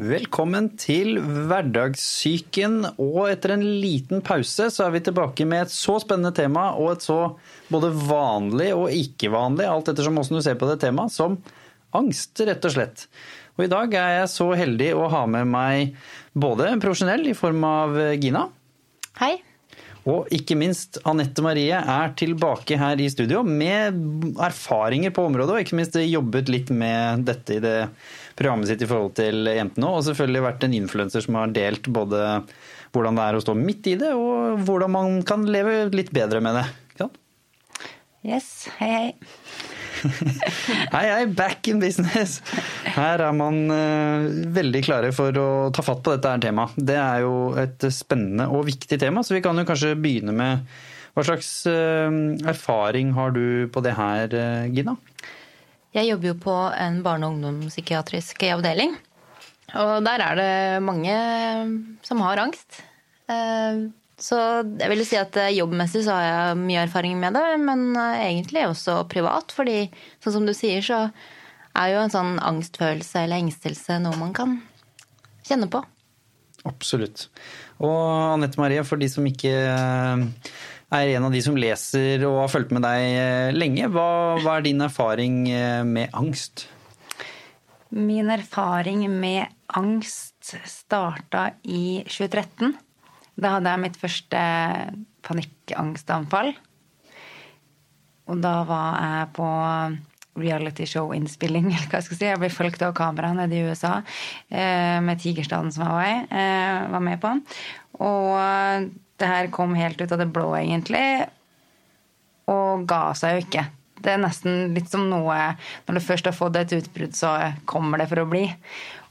Velkommen til Hverdagssyken. Og etter en liten pause så er vi tilbake med et så spennende tema og et så både vanlig og ikke vanlig, alt ettersom hvordan du ser på det temaet, som angst, rett og slett. Og i dag er jeg så heldig å ha med meg både en profesjonell i form av Gina. Hei. Og ikke minst Anette Marie er tilbake her i studio med erfaringer på området, og ikke minst jobbet litt med dette i det programmet sitt i forhold til jentene. Og selvfølgelig vært en influenser som har delt både hvordan det er å stå midt i det, og hvordan man kan leve litt bedre med det. Yes, hei hei. hei, hei, back in business! Her er man uh, veldig klare for å ta fatt på dette her temaet. Det er jo et spennende og viktig tema, så vi kan jo kanskje begynne med hva slags uh, erfaring har du på det her, uh, Gina? Jeg jobber jo på en barne- og ungdomspsykiatrisk avdeling. Og der er det mange som har angst. Så jeg vil si at eh, jobbmessig så har jeg mye erfaring med det, men eh, egentlig også privat. Fordi sånn som du sier, så er jo en sånn angstfølelse eller engstelse noe man kan kjenne på. Absolutt. Og Anette Marie, for de som ikke eh, er en av de som leser og har fulgt med deg lenge, hva, hva er din erfaring med angst? Min erfaring med angst starta i 2013. Da hadde jeg mitt første panikkangstanfall. Og da var jeg på realityshow-innspilling, eller hva jeg skal si. Jeg ble fulgt av kamera nede i USA eh, med Tigerstaden som jeg var, eh, var med på. Og det her kom helt ut av det blå, egentlig. Og ga seg jo ikke. Det er nesten litt som noe Når du først har fått et utbrudd, så kommer det for å bli.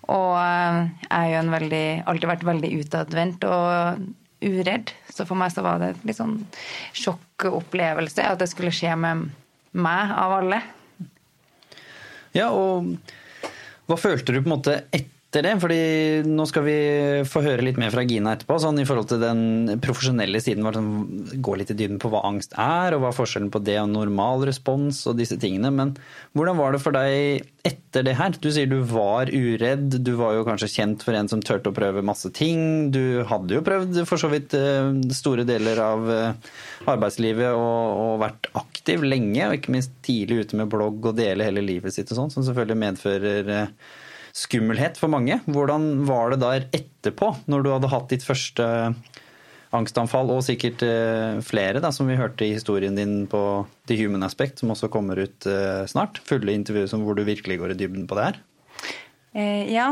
Og eh, jeg har jo en veldig, alltid vært veldig utadvendt og uredd. Så for meg så var det en litt sånn sjokkopplevelse at det skulle skje med meg, av alle. Ja, og hva følte du på en måte etter etter det? fordi nå skal vi få høre litt mer fra Gina etterpå. sånn I forhold til den profesjonelle siden. Sånn, gå litt i dybden på hva angst er, og hva er forskjellen på det og normal respons og disse tingene. Men hvordan var det for deg etter det her? Du sier du var uredd. Du var jo kanskje kjent for en som turte å prøve masse ting. Du hadde jo prøvd for så vidt eh, store deler av eh, arbeidslivet og, og vært aktiv lenge, og ikke minst tidlig ute med blogg og dele hele livet sitt og sånn, som selvfølgelig medfører skummelhet for mange. Hvordan var det der etterpå, når du hadde hatt ditt første angstanfall, og sikkert eh, flere, da, som vi hørte i historien din på The Human Aspect, som også kommer ut eh, snart? Fulle intervjuer hvor du virkelig går i dybden på det her? Eh, ja.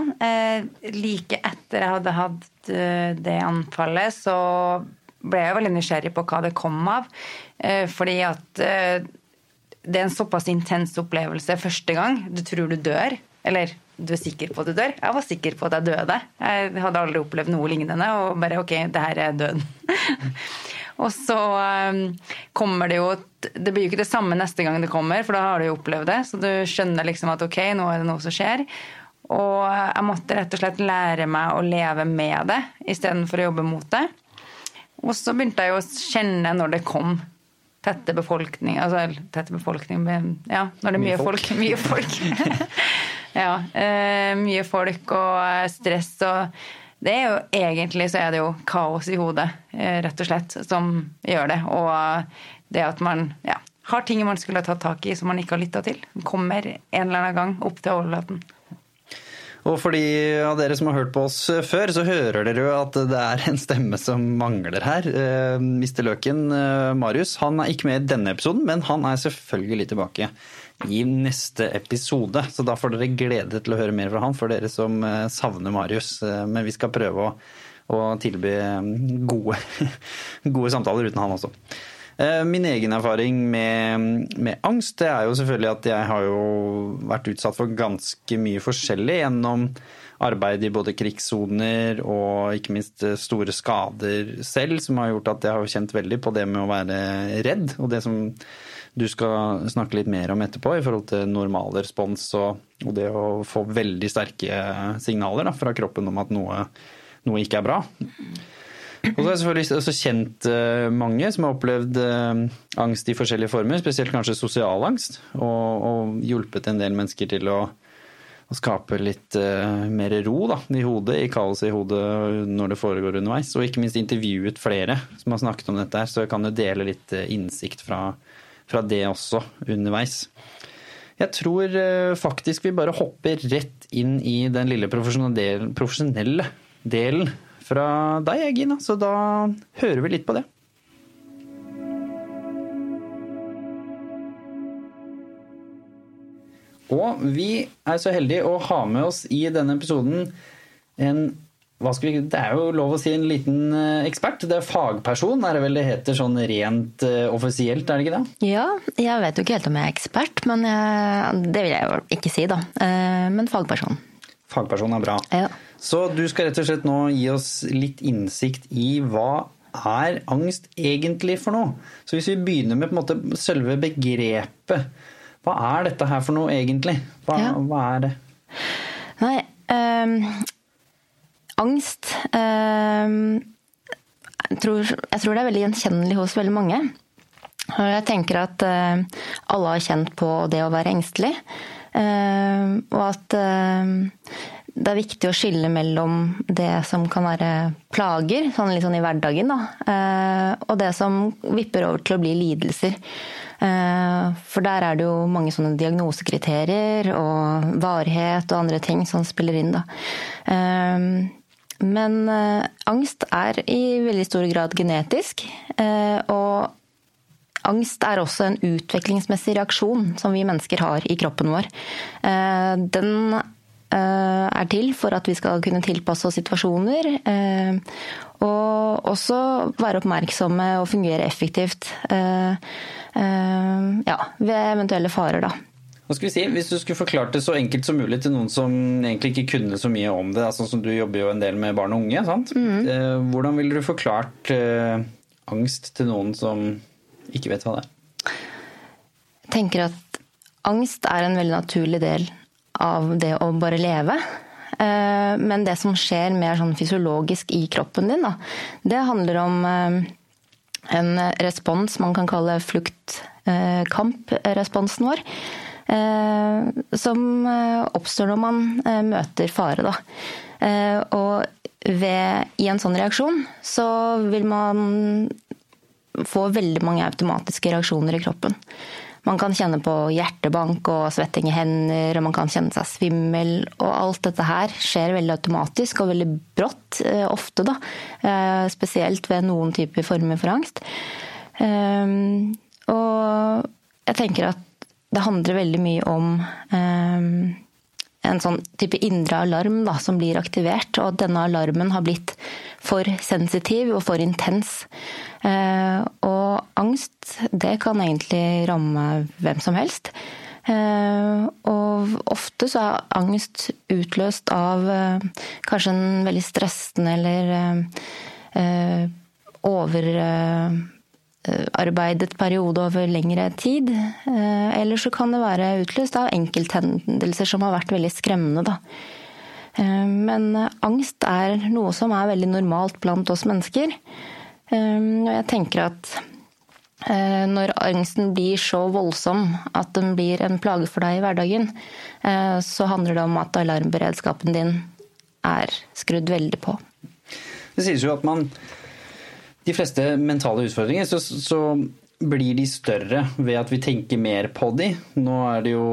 like etter jeg hadde hatt det anfallet, så ble jeg veldig nysgjerrig på hva det kom av. fordi at det er en såpass intens opplevelse første gang. Du tror du dør. Eller du er sikker på at du dør? Jeg var sikker på at jeg døde. Jeg hadde aldri opplevd noe lignende. Og bare ok, det her er døden. og så um, kommer det jo Det blir jo ikke det samme neste gang det kommer, for da har du jo opplevd det. Så du skjønner liksom at ok, nå er det noe som skjer. Og jeg måtte rett og slett lære meg å leve med det istedenfor å jobbe mot det. Og så begynte jeg jo å kjenne når det kom tette befolkning Altså tette befolkning Ja, når det er mye, mye folk. folk. Mye folk. ja. Eh, mye folk og eh, stress og det er jo egentlig så er det jo kaos i hodet, eh, rett og slett, som gjør det. Og det at man ja, har ting man skulle ha tatt tak i som man ikke har lytta til. Kommer en eller annen gang opp til overflaten. Og for de av dere som har hørt på oss før, så hører dere jo at det er en stemme som mangler her. Mr. Løken, Marius, han er ikke med i denne episoden, men han er selvfølgelig tilbake i neste episode. Så da får dere glede til å høre mer fra han for dere som uh, savner Marius. Men vi skal prøve å, å tilby gode, gode samtaler uten han også. Eh, min egen erfaring med, med, angst det er jo selvfølgelig at jeg har jo vært utsatt for ganske mye forskjellig gjennom arbeid i både krigssoner og ikke minst store skader selv, som har gjort at jeg har kjent veldig på det med å være redd. Og det som du skal snakke litt mer om etterpå, i forhold til normal respons og, og det å få veldig sterke signaler da, fra kroppen om at noe, noe ikke er bra. Og så har jeg selvfølgelig også kjent eh, mange som har opplevd eh, angst i forskjellige former, spesielt kanskje sosial angst, og, og hjulpet en del mennesker til å å skape litt uh, mer ro da, i hodet, i kaoset i hodet når det foregår underveis. Og ikke minst intervjuet flere som har snakket om dette her, så jeg kan jo dele litt innsikt fra, fra, det også underveis. Jeg tror uh, faktisk vi bare hopper rett inn i den lille profesjonelle delen fra deg, Gina. Så da hører vi litt på det. Og vi er så heldige å ha med oss i denne episoden en vi, Det er jo lov å si en liten eh, ekspert. Det er fagperson, er det vel det heter sånn rent uh, offisielt, er det ikke det? Ja, jeg vet jo ikke helt om jeg er ekspert, men jeg, det vil jeg jo ikke si, da. Uh, men fagperson. Fagperson er bra. Ja. Så du skal rett og slett nå gi oss litt innsikt i hva er angst egentlig for noe? Så hvis vi begynner med på en måte selve begrepet hva er dette her for noe egentlig? Hva, ja. hva er det? Nei, øh, angst øh, jeg, tror, jeg, tror, det er veldig gjenkjennelig hos veldig mange. Jeg tenker at øh, alle har kjent på det å være engstelig. Ehm, og at ehm, det er viktig å skille mellom det som kan være plager, sånn litt sånn i hverdagen, da, eh, og det som vipper over til å bli lidelser. Eh, for der er det jo mange sånne diagnosekriterier og varighet og andre ting som spiller inn, da. Eh, men eh, angst er i veldig stor grad genetisk. Og angst er også en utviklingsmessig reaksjon som vi mennesker har i kroppen vår. Den er til for at vi skal kunne tilpasse oss situasjoner. Og også være oppmerksomme og fungere effektivt. Eh, ja, ved eventuelle farer, da. Hva skal vi si, Hvis du skulle forklart det så enkelt som mulig til noen som egentlig ikke kunne så mye om det, altså som du jobber jo en del med barn og unge, sant? Mm. hvordan ville du forklart eh, angst til noen som ikke vet hva det er? Jeg tenker at angst er en veldig naturlig del av det å bare leve. Uh, men det som skjer mer sånn fysiologisk i kroppen din, da, det handler om en respons man kan kalle flukt-kamp-responsen vår. Eh, som eh, oppstår når man eh, møter fare. Da. Og ved, i en sånn reaksjon så vil man få veldig mange automatiske reaksjoner i kroppen. Man kan kjenne på hjertebank og svetting i hender, og man kan kjenne seg svimmel. Og alt dette her skjer veldig automatisk og veldig brått, ofte, da. Spesielt ved noen typer former for angst. Og jeg tenker at det handler veldig mye om en sånn type indre alarm da, som blir aktivert, og at denne alarmen har blitt for sensitiv og for intens. Eh, og angst, det kan egentlig ramme hvem som helst. Eh, og ofte så er angst utløst av eh, kanskje en veldig stressende eller over arbeidet periode over lengre tid. Eller så kan det være utløst av enkelthendelser som har vært veldig skremmende. Da. Men angst er noe som er veldig normalt blant oss mennesker. Og jeg tenker at eh, når angsten blir så voldsom at den blir en plage for deg i hverdagen, eh, så handler det om at alarmberedskapen din er skrudd veldig på. Det sies jo at man De fleste mentale utfordringer så, så blir de større ved at vi tenker mer på de. Nå er det jo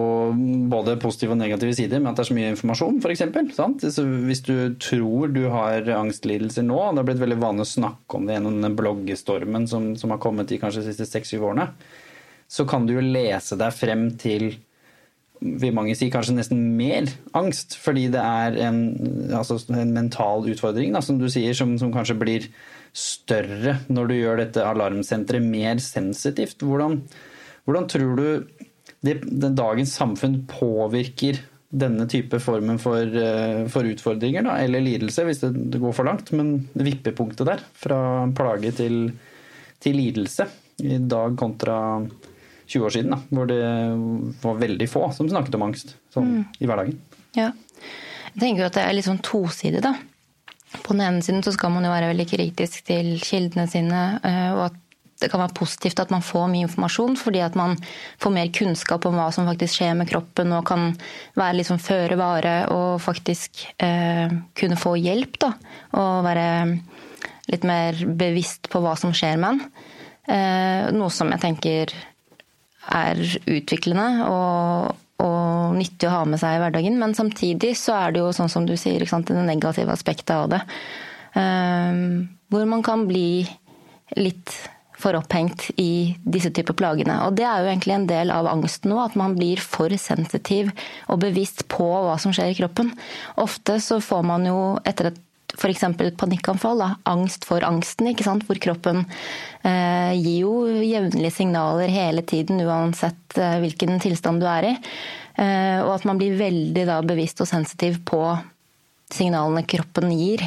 både positive og negative sider med at det er så mye informasjon, f.eks. Hvis du tror du har angstlidelser nå, det har blitt veldig vanlig å snakke om det gjennom den bloggestormen som, som har kommet i kanskje de siste seks-syv årene, så kan du jo lese deg frem til vil mange si kanskje nesten mer angst, fordi det er en, altså en mental utfordring, da, som du sier, som, som kanskje blir større når du gjør dette alarmsenteret mer sensitivt. Hvordan, hvordan tror du det, den dagens samfunn påvirker denne type formen for, eh, for utfordringer, da, eller lidelse, hvis det, det, går for langt. Men vippepunktet der, fra plage til, til lidelse, i dag kontra 20 år siden, da, hvor det var veldig få som snakket om angst sånn, mm. i hverdagen. Ja. Jeg tenker at det er litt sånn tosidig, da. På den ene siden så skal man jo være veldig kritisk til kildene sine, eh, og at det kan være positivt at man får mye informasjon, fordi at man får mer kunnskap om hva som faktisk skjer med kroppen, og kan være liksom føre vare og faktisk eh, kunne få hjelp. Da, og være litt mer bevisst på hva som skjer med en. Eh, noe som jeg tenker er utviklende og, og, nyttig å ha med seg i hverdagen. Men samtidig så er det jo sånn som du sier, det negative aspektet av det. Eh, hvor man kan bli litt for opphengt i disse typer plagene. Og det er jo egentlig en del av angsten nå, at man blir for sensitiv og bevisst på hva som skjer i kroppen. Ofte så får man jo etter et f.eks. panikkanfall, da, angst for angsten, ikke sant? hvor kroppen eh, gir jo jevnlige signaler hele tiden uansett eh, hvilken tilstand du er i. Eh, og at man blir veldig da, bevisst og sensitiv på signalene kroppen gir.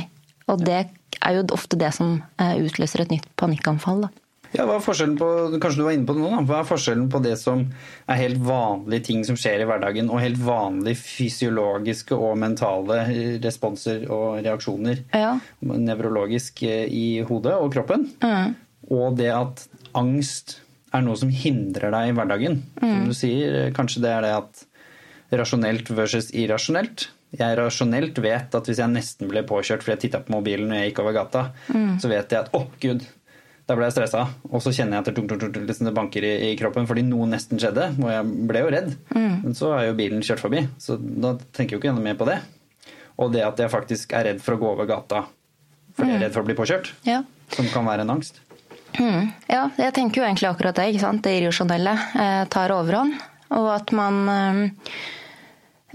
Og det er jo ofte det som eh, utløser et nytt panikkanfall. Da. Ja, hva er forskjellen på, Kanskje du var inne på det nå, da. Hva er forskjellen på det som er helt vanlige ting som skjer i hverdagen, og helt vanlige fysiologiske og mentale responser og reaksjoner ja. nevrologisk eh, i hodet og kroppen, mm. og det at angst er noe som hindrer deg i hverdagen. Mm. Som du sier, eh, kanskje det er det at rasjonelt versus irrasjonelt jeg rasjonelt vet at hvis jeg nesten ble påkjørt fordi jeg titta på mobilen når jeg gikk over gata, mm. så vet jeg at å, oh, gud, da ble jeg stressa. Og så kjenner jeg at det, liksom det banker i, i, kroppen fordi noe nesten skjedde. Og jeg ble jo redd. Mm. Men så er jo bilen kjørt forbi, så da tenker jeg jo ikke noe mer på det. Og det at jeg faktisk er redd for å gå over gata fordi jeg er mm. redd for å bli påkjørt, ja. som kan være en angst. Mm. Ja, jeg tenker jo egentlig akkurat det. ikke sant? Det irrasjonelle eh, tar overhånd. Og at man eh,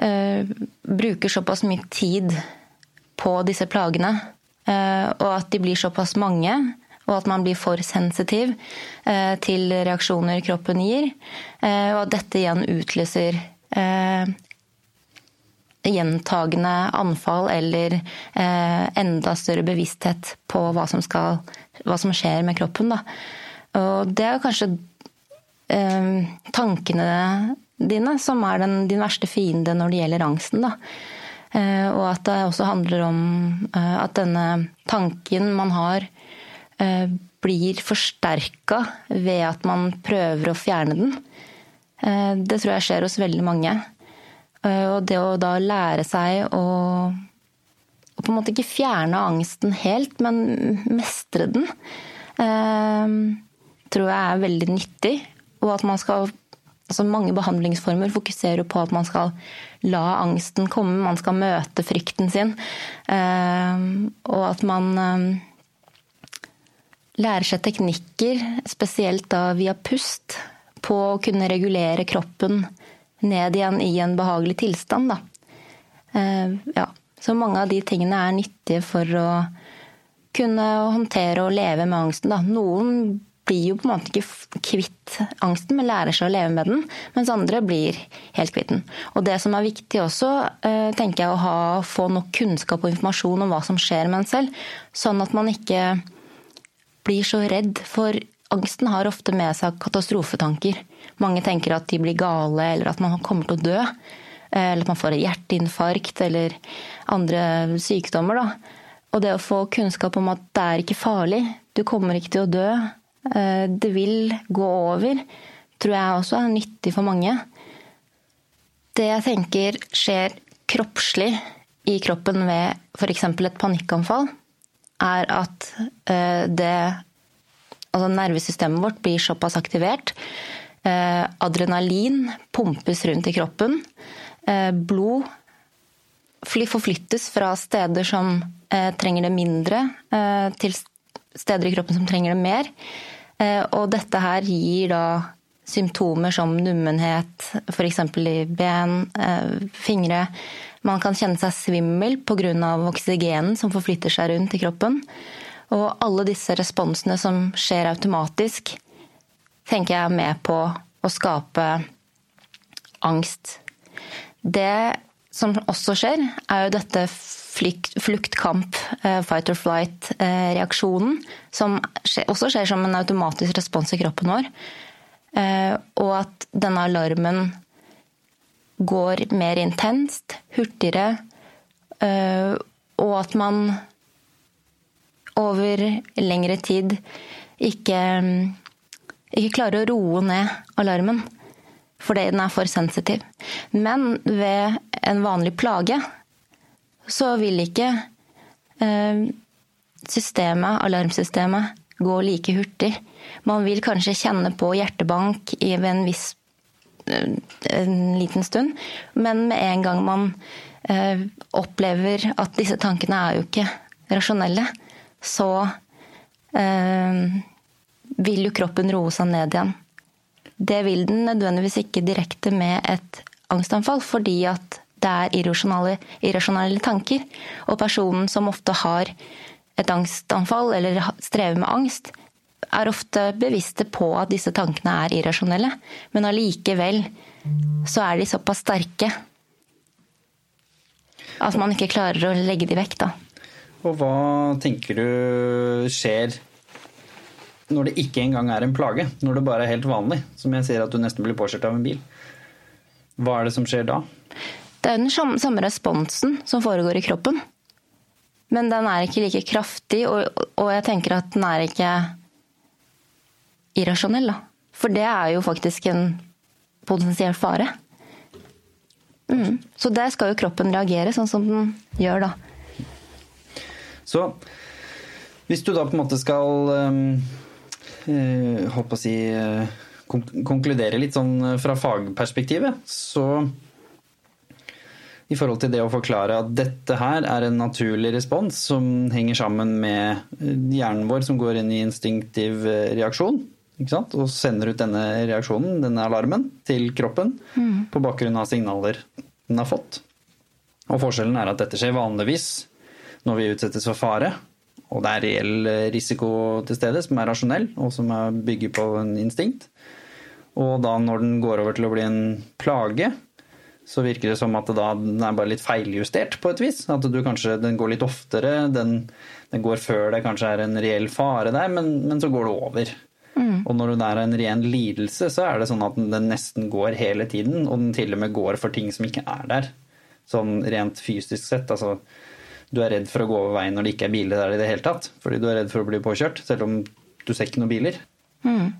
eh, bruker såpass mye tid på disse plagene, eh, og at de blir såpass mange, og at man blir for sensitiv eh, til reaksjoner kroppen gir. Eh, og at dette igjen utløser eh, gjentagende anfall eller enda større bevissthet på hva som, skal, hva som skjer med kroppen. Da. Og det er kanskje tankene dine som er den, din verste fiende når det gjelder angsten. Da. Og at det også handler om at denne tanken man har blir forsterka ved at man prøver å fjerne den. Eh, det tror jeg skjer hos veldig mange. Eh, og det å da lære seg å, å på en måte ikke fjerne angsten helt, men mestre den, tror jeg er veldig nyttig. Og at man skal altså Mange behandlingsformer fokuserer på at man skal la angsten komme, man skal møte frykten sin. Og at man lærer seg teknikker, spesielt da via pust, på å kunne regulere kroppen ned igjen i en behagelig tilstand. Da. Eh, ja. Så mange av de tingene er nyttige for å kunne håndtere og leve med angsten. Da. Noen blir jo på en måte ikke kvitt angsten, men lærer seg å leve med den. Mens andre blir helt kvitt den. Og det som er viktig også, eh, tenker jeg å ha, få nok kunnskap og informasjon om hva som skjer med en selv. Sånn at man ikke blir så redd, for angsten har ofte med seg katastrofetanker. Mange tenker at de blir gale, eller at man kommer til å dø. Eller at man får hjerteinfarkt eller andre sykdommer. Da. Og det å få kunnskap om at det er ikke farlig, du kommer ikke til å dø, eh, det vil gå over, tror jeg også er nyttig for mange. Det jeg tenker skjer kroppslig i kroppen ved f.eks. et panikkanfall, er at eh, det Altså nervesystemet vårt blir såpass aktivert. Eh, adrenalin pumpes rundt i kroppen. Eh, blod forflyttes fra steder som trenger det mindre, til steder i kroppen som trenger det mer. Og dette her gir da symptomer som nummenhet, f.eks. i ben, fingre, man kan kjenne seg svimmel pga. oksygenen som forflytter seg rundt i kroppen. Og alle disse responsene som skjer automatisk, tenker jeg er med på å skape angst. Det som også skjer, er jo dette flukt, kamp, eh, fight or flight-reaksjonen, eh, som også skjer som en automatisk respons i kroppen vår. Eh, og at denne alarmen går mer intenst, hurtigere, eh, og at man over lengre tid ikke mm, ikke klarer å roe ned alarmen fordi den er for sensitiv. Men ved en vanlig plage så vil ikke eh, systemet, alarmsystemet, gå like hurtig. Man vil kanskje kjenne på hjertebank ved en viss eh, en liten stund, men med en gang man eh, opplever at disse tankene er jo ikke rasjonelle, så eh, vil jo kroppen roe seg ned igjen. Det vil den nødvendigvis ikke direkte med et angstanfall, fordi at det er irrasjonale, irrasjonelle tanker. Og personen som ofte har et angstanfall eller strever med angst, er ofte bevisste på at disse tankene er irrasjonelle, men allikevel så er de såpass sterke at man ikke klarer å legge de vekk, da. Og hva tenker du skjer når det ikke engang er en plage? Når det bare er helt vanlig? Som jeg sier at du nesten blir påkjørt av en bil. Hva er det som skjer da? Det er den samme responsen som foregår i kroppen. Men den er ikke like kraftig, og, og jeg tenker at den er ikke irrasjonell, da. For det er jo faktisk en potensiell fare. Mm. Så der skal jo kroppen reagere sånn som den gjør, da. Så hvis du da på en måte skal øh, holdt på å si øh, konkludere litt sånn fra fagperspektivet, så i forhold til det å forklare at dette her er en naturlig respons som henger sammen med hjernen vår som går inn i instinktiv reaksjon. Og sender ut denne reaksjonen, denne alarmen, til kroppen mm. på bakgrunn av signaler den har fått. Og forskjellen er at dette skjer vanligvis når vi utsettes for fare, og det er reell risiko til stede som er rasjonell, og som bygger på en instinkt. Og da når den går over til å bli en plage, så virker det som at det da, den er bare litt feiljustert på et vis. At du kanskje, den går litt oftere, den, den går før det kanskje er en reell fare der, men, men så går det over. Mm. Og når det er en ren lidelse, så er det sånn at den nesten går hele tiden, og den til og med går for ting som ikke er der. Sånn rent fysisk sett. Altså, du er redd for å gå over veien når det ikke er biler der i det hele tatt. Fordi du er redd for å bli påkjørt, selv om du ser ikke noen biler. Mm.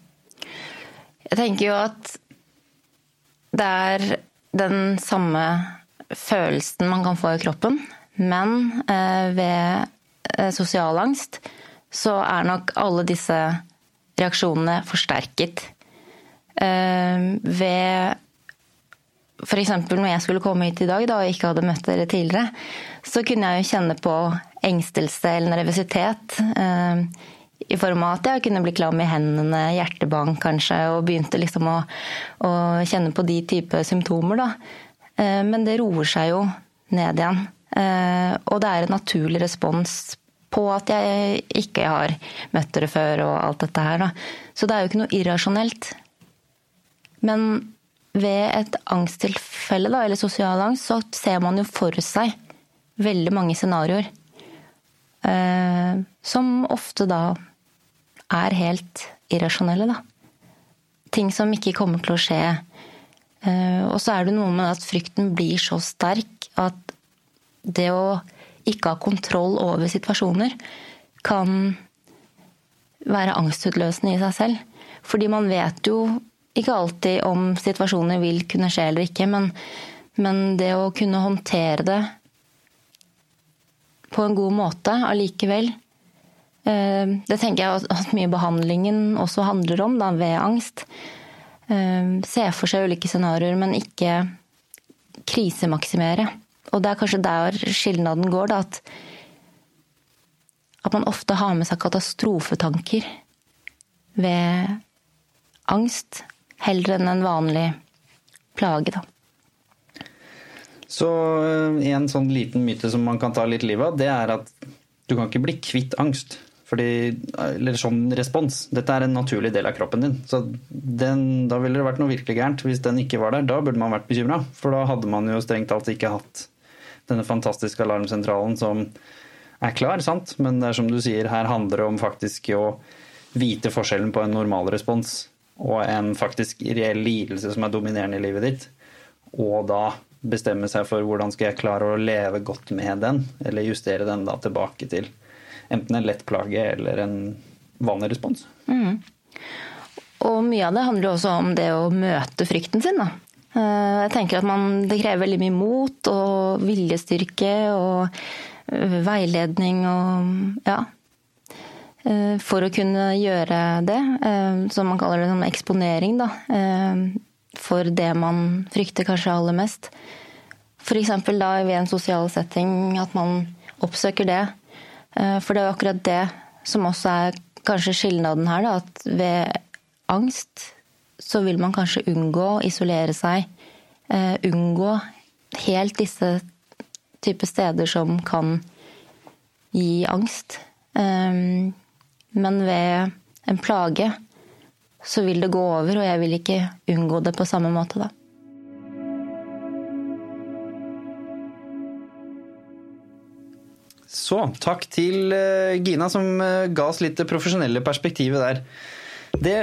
Jeg tenker jo at det er den samme følelsen man kan få i kroppen, men eh, ved eh, sosial angst så er nok alle disse reaksjonene forsterket. Eh, ved F.eks. når jeg skulle komme hit i dag da, og ikke hadde møtt dere tidligere, så kunne jeg jo kjenne på engstelse eller nervøsitet. Eh, I form av at jeg kunne bli klam i hendene, hjertebank kanskje, og begynte liksom å, å kjenne på de type symptomer. Da. Eh, men det roer seg jo ned igjen. Og det er en naturlig respons på at jeg ikke har møtt dere før og alt dette her. Da. Så det er jo ikke noe irrasjonelt. Men ved et angsttilfelle, da, eller sosial angst, så ser man jo for seg veldig mange scenarioer. Eh, som ofte da er helt irrasjonelle, da. Ting som ikke kommer til å skje. Eh, og så er det noe med at frykten blir så sterk at det å ikke ha kontroll over situasjoner kan være angstutløsende i seg selv. Fordi man vet jo ikke alltid om situasjoner vil kunne skje eller ikke, men, men det å kunne håndtere det på en god måte allikevel eh, Det tenker jeg at mye behandlingen også handler om da, ved angst. Eh, se for seg ulike scenarioer, men ikke krisemaksimere. Og det er kanskje der skilnaden går, da, at, at man ofte har med seg katastrofetanker ved angst heller enn en vanlig plage, da. Så eh, en sånn liten myte som man kan ta litt liv av, det er at du kan ikke bli kvitt angst. Fordi, eller sånn respons. Dette er en naturlig del av kroppen din. Så den, da ville det vært noe virkelig gærent hvis den ikke var der. Da burde man vært bekymra. For da hadde man jo strengt talt ikke hatt denne fantastiske alarmsentralen som er klar, sant? Men det er som du sier, her handler det om faktisk å vite forskjellen på en normalrespons og en faktisk reell lidelse som er dominerende i livet ditt, og da bestemme seg for hvordan skal jeg klare å leve godt med den, eller justere den da tilbake til enten en lett plage eller en vanlig respons. Mm. og mye av det handler også om det å møte frykten sin. Da. Eh, jeg tenker at man, Det krever veldig mye mot og viljestyrke og eh, veiledning og ja. Eh, for å kunne gjøre det, som man kaller det som eksponering, da. For det man frykter kanskje aller mest. F.eks. da ved en sosial setting, at man oppsøker det. For det er jo akkurat det som også er kanskje skilnaden her, da. At ved angst så vil man kanskje unngå å isolere seg. Uh, unngå helt disse typer steder som kan gi angst. Um, men ved en plage så vil det gå over, og jeg vil ikke unngå det på samme måte, da. Så takk til eh, Gina som ga oss litt det profesjonelle perspektivet der. Det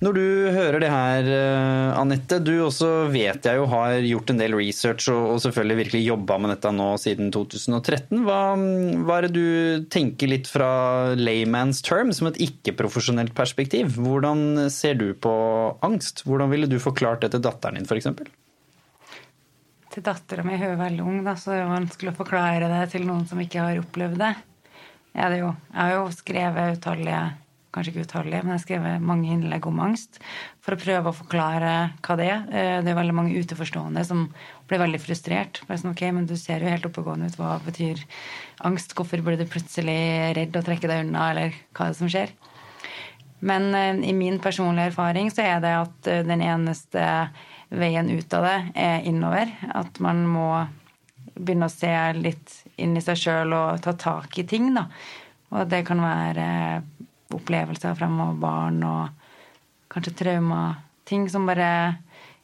når du hører det her, eh, Anette, du også vet jeg jo har gjort en del research og, selvfølgelig virkelig jobba med dette nå siden 2013. Hva, hva, er det du tenker litt fra layman's term, som et ikke-profesjonelt perspektiv? Hvordan ser du på angst? Hvordan ville du forklart det til datteren din, f.eks.? Til dattera mi, hun er veldig ung, da, så det er vanskelig å forklare det til noen som ikke har opplevd det. Jeg, jeg har jo skrevet utallige kanskje ikke utallige, men jeg har skrevet mange innlegg om angst for å prøve å forklare hva det er. Eh, det er veldig mange utenforstående som blir veldig frustrert. Bare sånn, ok, men Du ser jo helt oppegående ut. Hva betyr angst? Hvorfor blir du plutselig redd og trekker deg unna, eller hva er det som skjer? Men eh, i min personlige erfaring så er det at eh, den eneste veien ut av det er innover. At man må begynne å se litt inn i seg sjøl og ta tak i ting, da. Og det kan være opplevelser fremover barn og kanskje traumer. Ting som bare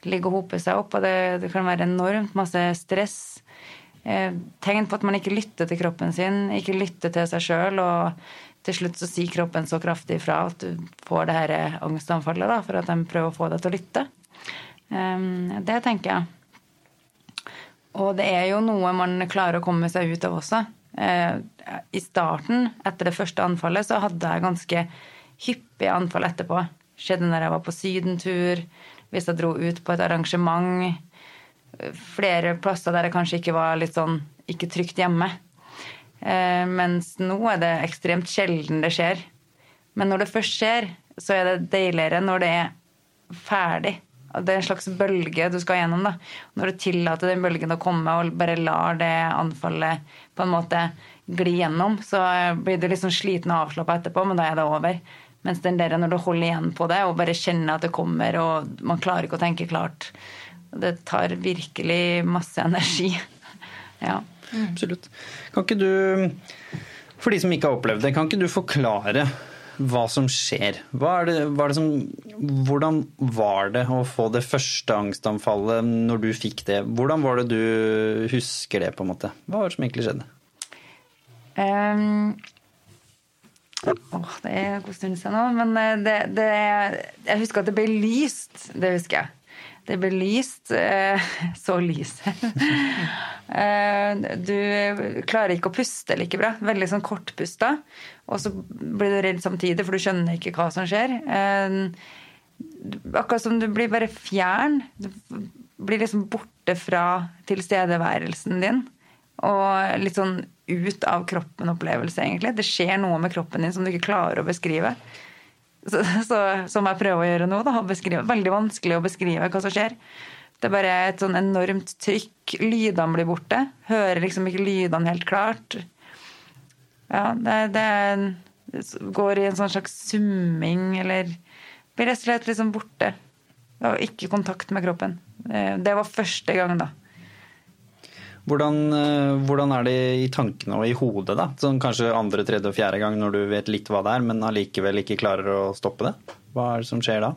ligger og hoper seg opp, og det, det kan være enormt masse stress. Eh, tegn på at man ikke lytter til kroppen sin, ikke lytter til seg sjøl. Og til slutt så sier kroppen så kraftig ifra at du får det her angstanfallet da, for at de prøver å få deg til å lytte. Eh, det tenker jeg. Og det er jo noe man klarer å komme seg ut av også. Eh, I starten, etter det første anfallet, så hadde jeg ganske hyppige anfall etterpå. Skjedde når jeg var på sydentur, hvis jeg dro ut på et arrangement. Flere plasser der jeg kanskje ikke var litt sånn ikke trygt hjemme. Eh, mens nå er det ekstremt sjelden det skjer. Men når det først skjer, så er det deiligere når det er ferdig. Det er en slags bølge du skal gjennom. da. Når du tillater den bølgen å komme og bare lar det anfallet på en måte gli gjennom, så blir du liksom sliten og avslappa etterpå, men da er det over. Mens den der når du holder igjen på det og bare kjenner at det kommer, og man klarer ikke å tenke klart Det tar virkelig masse energi. ja. Absolutt. Kan ikke du, for de som ikke har opplevd det, kan ikke du forklare hva som skjer. Var det, var det som, hvordan var det å få det første angstanfallet når du fikk det? Hvordan var det du husker det, på en måte? Hva var det som egentlig skjedde? Um, åh, det er en god stund siden nå, men eh, det, det, Jeg husker at det ble lyst. Det husker jeg. Det ble lyst. Eh, så lyset. Eh, du klarer ikke å puste like bra. Veldig sånn kortpusta. Og så blir du redd samtidig, for du skjønner ikke hva som skjer. Eh, akkurat som du blir bare fjern. Du blir liksom borte fra tilstedeværelsen din. Og litt sånn ut av kroppen-opplevelse, egentlig. Det skjer noe med kroppen din som du ikke klarer å beskrive. Så, så, som jeg prøver å gjøre nå. Da, beskrive. Veldig vanskelig å beskrive hva som skjer. Det er bare et sånn enormt trykk. Lydene blir borte. Hører liksom ikke lydene helt klart. Ja, det, det går i en sånn slags summing eller Blir rett og slett liksom borte. Og ikke kontakt med kroppen. Det var første gang, da. Hvordan, eh, hvordan, er det i tankene og i hodet, da? Sånn kanskje andre, tredje og fjerde gang når du vet litt hva det er, men allikevel ikke klarer å stoppe det? Hva er det som skjer da?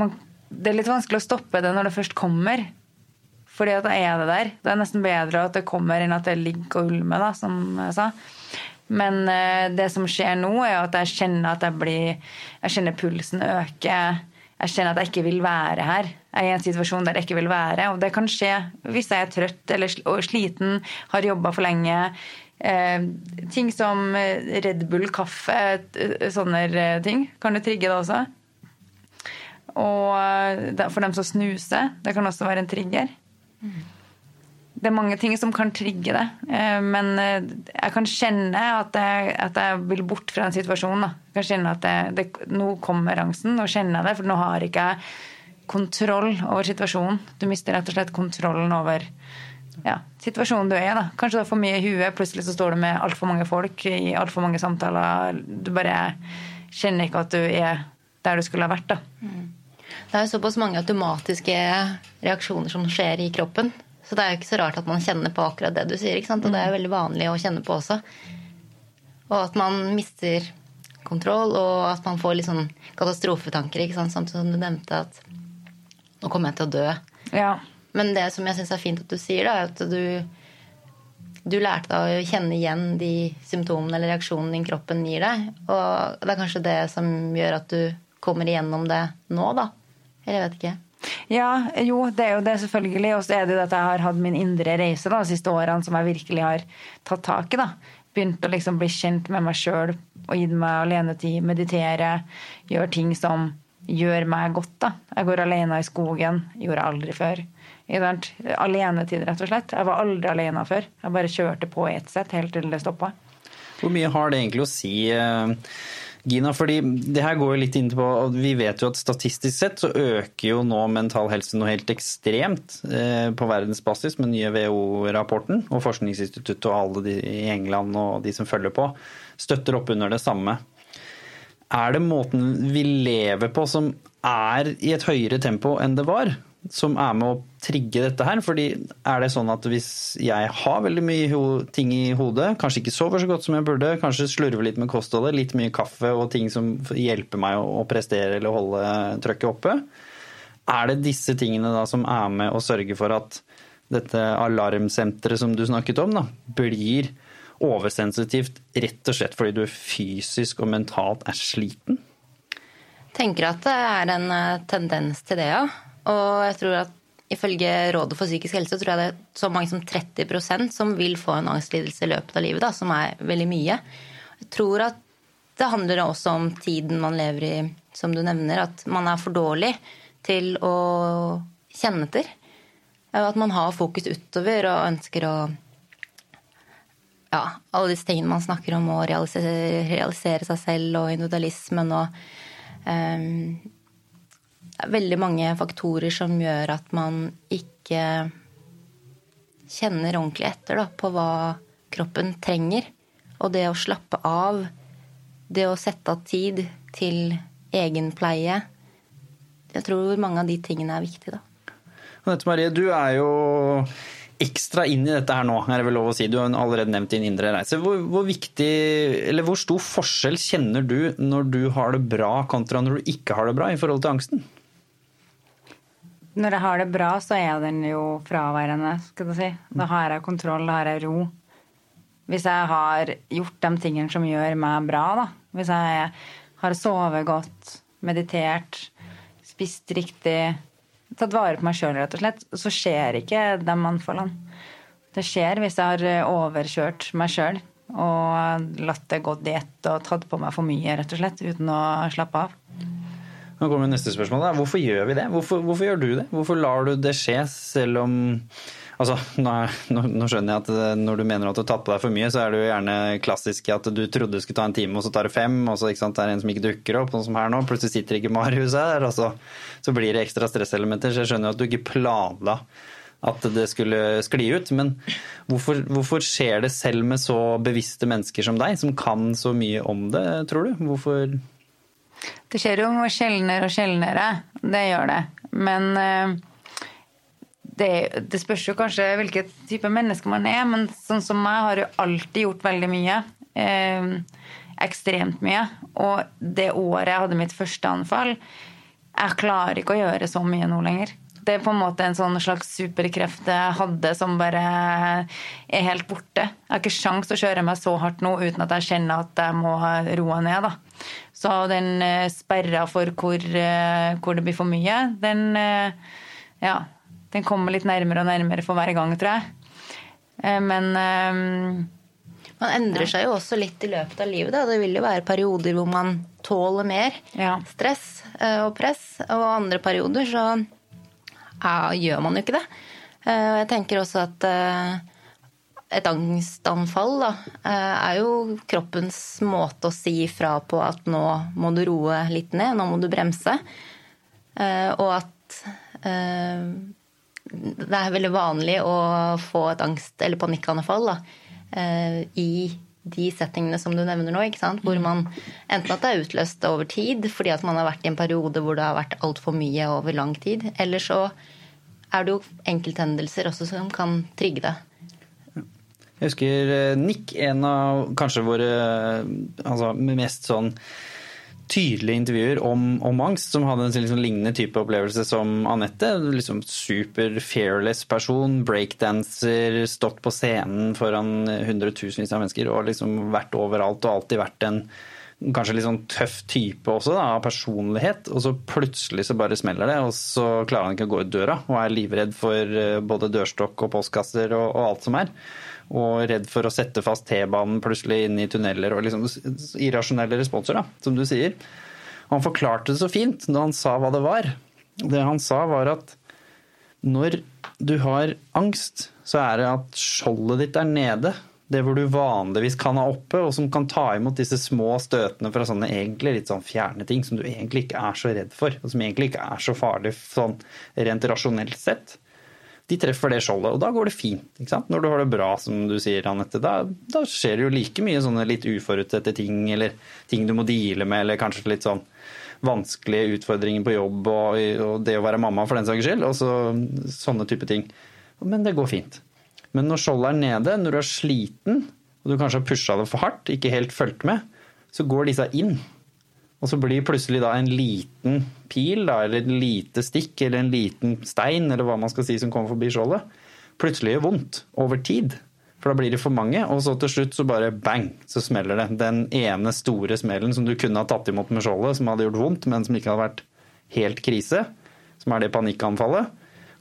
Man, det er litt vanskelig å stoppe det når det først kommer. Fordi da er det der. Det er nesten bedre at det kommer enn at det ligger og ulmer, da, som jeg sa. Men uh, det som skjer nå, er at jeg kjenner at jeg blir Jeg kjenner pulsen øke jeg kjenner at jeg ikke vil være her. Jeg er i en situasjon der jeg ikke vil være. Og det kan skje hvis jeg er trøtt eller sliten, har jobba for lenge. Eh, ting som Red Bull, kaffe, sånne ting. Kan du trigge det også? Og for dem som snuser, det kan også være en trigger. Det er mange ting som kan trigge det. Men jeg kan kjenne at jeg, at jeg vil bort fra en situasjon. Da. Jeg kan kjenne at det, det, Nå kommer angsten, nå kjenner jeg det, for nå har ikke jeg kontroll over situasjonen. Du mister rett og slett kontrollen over ja, situasjonen du er i. da. Kanskje du har for mye i huet, plutselig så står du med altfor mange folk i altfor mange samtaler. Du bare kjenner ikke at du er der du skulle ha vært. da. Mm. Det er jo såpass mange automatiske reaksjoner som skjer i kroppen. Så det er jo ikke så rart at man kjenner på akkurat det du sier. ikke sant? Og det er jo veldig vanlig å kjenne på også. Og at man mister kontroll, og at man får litt sånn katastrofetanker. ikke sant? Samtidig som du nevnte at nå kommer jeg til å dø. Ja. Men det som jeg syns er fint at du sier, da, er at du, du lærte deg å kjenne igjen de symptomene eller reaksjonene din kroppen gir deg. Og det er kanskje det som gjør at du kommer igjennom det nå, da. Eller jeg vet ikke. Ja, jo, det er jo det, selvfølgelig. Og så er det jo at jeg har hatt min indre reise da, de siste årene som jeg virkelig har tatt tak i. da. Begynt å liksom bli kjent med meg sjøl og gitt meg alenetid, meditere, gjøre ting som gjør meg godt. da. Jeg går alene i skogen. Gjorde jeg aldri før. Alenetid, rett og slett. Jeg var aldri alene før. Jeg bare kjørte på ett sett helt til det stoppa. Hvor mye har det egentlig å si, eh, Gina? Fordi det her går jo litt inn på at Vi vet jo at statistisk sett så øker jo nå mental helse noe helt ekstremt eh, på verdensbasis med nye WHO-rapporten. Og Forskningsinstituttet og alle de i England og de som følger på, støtter opp under det samme. Er det måten vi lever på som er i et høyere tempo enn det var? Som er med å trigge dette her? Fordi er det sånn at hvis jeg har veldig mye ting i hodet, kanskje ikke sover så godt som jeg burde, kanskje slurver litt med kostholdet, litt mye kaffe og ting som hjelper meg å prestere eller holde trøkket oppe, er det disse tingene da som er med å sørge for at dette alarmsenteret som du snakket om, da, blir oversensitivt rett og slett fordi du fysisk og mentalt er sliten? Tenker at det er en eh, tendens til det, ja. Og jeg tror at ifølge Rådet for psykisk helse tror jeg det er så mange som 30% som vil få en angstlidelse i løpet av livet, da, som er veldig mye. Jeg tror at det handler også om tiden man lever i, som du nevner. At man er for dårlig til å kjenne etter. At man har fokus utover og ønsker å ja, alle disse tingene man snakker om, å realisere, realisere seg selv og individualismen og um, Veldig mange faktorer som gjør at man ikke kjenner ordentlig etter da, på hva kroppen trenger. Og det å slappe av, det å sette av tid til egenpleie Jeg tror mange av de tingene er viktige, da. Anette Marie, du er jo ekstra inn i dette her nå, er det vel lov å si. Du har allerede nevnt din indre reise. Hvor, hvor, viktig, eller hvor stor forskjell kjenner du når du har det bra kontra når du ikke har det bra i forhold til angsten? Når jeg har det bra, så er den jo fraværende, skal du si. Da har jeg kontroll, da har jeg ro. Hvis jeg har gjort de tingene som gjør meg bra, da. Hvis jeg har sovet godt, meditert, spist riktig, tatt vare på meg sjøl, rett og slett, så skjer ikke de anfallene. Det skjer hvis jeg har overkjørt meg sjøl og latt det gå diett og tatt på meg for mye, rett og slett, uten å slappe av. Nå kommer neste spørsmål. Da. Hvorfor gjør vi det? Hvorfor, hvorfor gjør du det? Hvorfor lar du det skje, selv om Altså, nå, nå, skjønner jeg at eh, når du mener at du har tatt på deg for mye, så er det jo gjerne klassisk at du trodde du skulle ta en time, og så tar det fem, og så sant, det er en som ikke dukker opp, sånn som her nå. Plutselig sitter ikke Marius her, og så, så blir det ekstra stresselementer. Så jeg skjønner jo at du ikke planla at det skulle skli ut. Men hvorfor, hvorfor, skjer det selv med så bevisste mennesker som deg, som kan så mye om det, tror du? Hvorfor Det skjer jo sjeldnere og sjeldnere. Det gjør det. Men eh, det, det, spørs jo kanskje hvilket type menneske man er, men sånn som meg har jo alltid gjort veldig mye. Eh, ekstremt mye. Og det året jeg hadde mitt første anfall Jeg klarer ikke å gjøre så mye nå lenger. Det er på en måte en sånn slags superkreft jeg hadde som bare er helt borte. Jeg har ikke sjans å kjøre meg så hardt nå uten at jeg kjenner at jeg må roe ned. Da. Så den eh, sperra for hvor, eh, hvor det blir for mye, den eh, ja, den kommer litt nærmere og nærmere for hver gang, tror jeg. Men, Man endrer seg jo også litt i løpet av livet. Da. Det vil jo være perioder hvor man tåler mer Ja. stress og press, og andre perioder så ja, gjør man jo ikke det. Og jeg tenker også at et angstanfall da, eh, er jo kroppens måte å si fra på at nå må du roe litt ned, nå må du bremse. Eh, Og at eh, det er veldig vanlig å få et angst- eller panikkanfall da, i de settingene som du nevner nå. ikke sant? Hvor man enten at det er utløst over tid fordi at man har vært i en periode hvor det har vært altfor mye over lang tid, eller så er det jo enkelthendelser også som kan trigge det. Jeg husker eh, Nick, en av kanskje våre eh, altså, mest sånn tydelige intervjuer om, om angst, som hadde en liksom lignende type opplevelse som Anette. Liksom super fearless person, breakdanser, stått på scenen foran hundretusenvis av mennesker og liksom vært overalt og alltid vært en kanskje litt sånn tøff type også, da, av personlighet. Og så plutselig så bare smeller det, og så klarer han ikke å gå ut døra og er livredd for eh, både dørstokk og postkasser og, og alt som er. Og redd for å sette fast T-banen plutselig inn i tunneler og liksom irrasjonelle responser, da, som du sier. Han forklarte det så fint når han sa hva det var. Det han sa var at når du har angst, så er det at skjoldet ditt er nede. Det hvor du vanligvis kan ha oppe, og som kan ta imot disse små støtene fra sånne egentlig litt sånn fjerne ting som du egentlig ikke er så redd for, og som egentlig ikke er så farlig sånn rent rasjonelt sett. De treffer det skjoldet, og da går det fint. Når du har det bra, som du sier, Anette. Da, da skjer det jo like mye sånne litt uforutsette ting, eller ting du må deale med, eller kanskje litt sånn vanskelige utfordringer på jobb og, og det å være mamma for den saks skyld. Og så, sånne type ting. Men det går fint. Men når skjoldet er nede, når du er sliten, og du kanskje har pusha det for hardt, ikke helt fulgt med, så går disse inn. Og så blir plutselig da en liten pil, da, eller et lite stikk, eller en liten stein, eller hva man skal si som kommer forbi skjoldet, plutselig gjør vondt over tid. For da blir det for mange, og så til slutt så bare bang, så smeller det. Den ene store smellen som du kunne ha tatt imot med skjoldet, som hadde gjort vondt, men som ikke hadde vært helt krise, som er det panikkanfallet,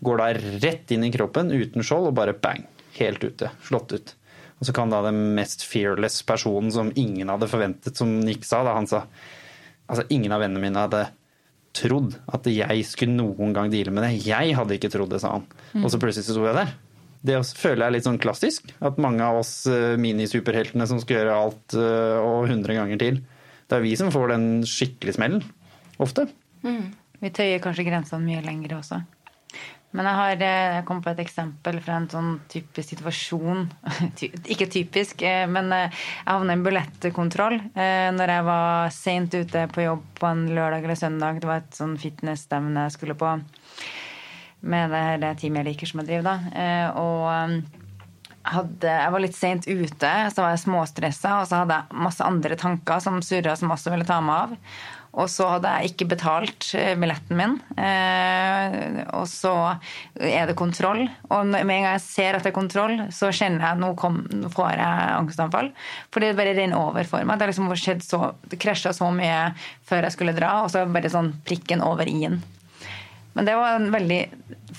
går da rett inn i kroppen uten skjold og bare bang, helt ute. Slått ut. Og så kan da den mest fearless personen som ingen hadde forventet, som Nick sa, da han sa Altså, ingen av vennene mine hadde trodd at jeg skulle noen gang deale med det. Jeg hadde ikke trodd det, sa han. Og så plutselig sto jeg der. Det føler jeg er litt sånn klassisk. At mange av oss eh, minisuperheltene som skal gjøre alt eh, og hundre ganger til, det er vi som får den skikkelig smellen. Ofte. Vi tøyer kanskje grensene mye lenger også. Men jeg har eh, jeg kom på et eksempel fra en sånn typisk situasjon. Ikke typisk, eh, men eh, jeg havna i en billettkontroll når jeg var seint ute på jobb på en lørdag eller søndag. Det var et sånn fitnessstevne jeg skulle på med det her teamet jeg liker som jeg driver, da. Og hadde, jeg var litt seint ute, så var jeg småstressa, og så hadde jeg masse andre tanker som surra, som også ville ta meg av. Og så hadde jeg ikke betalt eh, billetten min. Eh, og så er det kontroll. Og med en gang jeg ser at det er kontroll, så kjenner jeg at nå, kom, nå får jeg angstanfall. For det bare renner over for meg. Det har liksom skjedd så, det krasja så mye før jeg skulle dra, og så bare sånn prikken over i-en. Men det var en veldig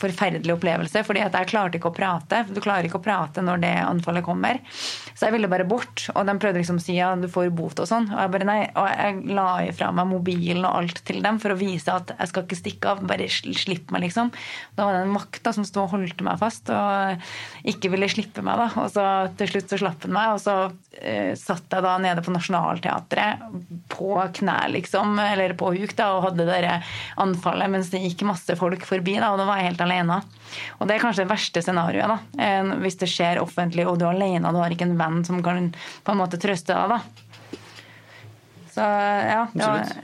forferdelig opplevelse, fordi jeg klarte ikke å prate. Du klarer ikke å prate når det anfallet kommer. Så jeg ville bare bort. Og de prøvde liksom å si ja, du får bot og sånn. Og jeg bare nei. Og jeg la ifra meg mobilen og alt til dem for å vise at jeg skal ikke stikke av. Bare sl- slipp meg, liksom. Da var det en vakt da, som sto og holdt meg fast og ikke ville slippe meg. da. Og så til slutt så slapp han meg, og så uh, satt jeg da nede på Nationaltheatret på knær, liksom, eller på huk, da, og hadde det anfallet mens det gikk masse folk forbi, da, og da var jeg helt alene. Og det er kanskje det verste scenarioet, da. Hvis det skjer offentlig, og du er alene, og du har ikke en venn som kan på en måte trøste deg, da. Så ja. Det var,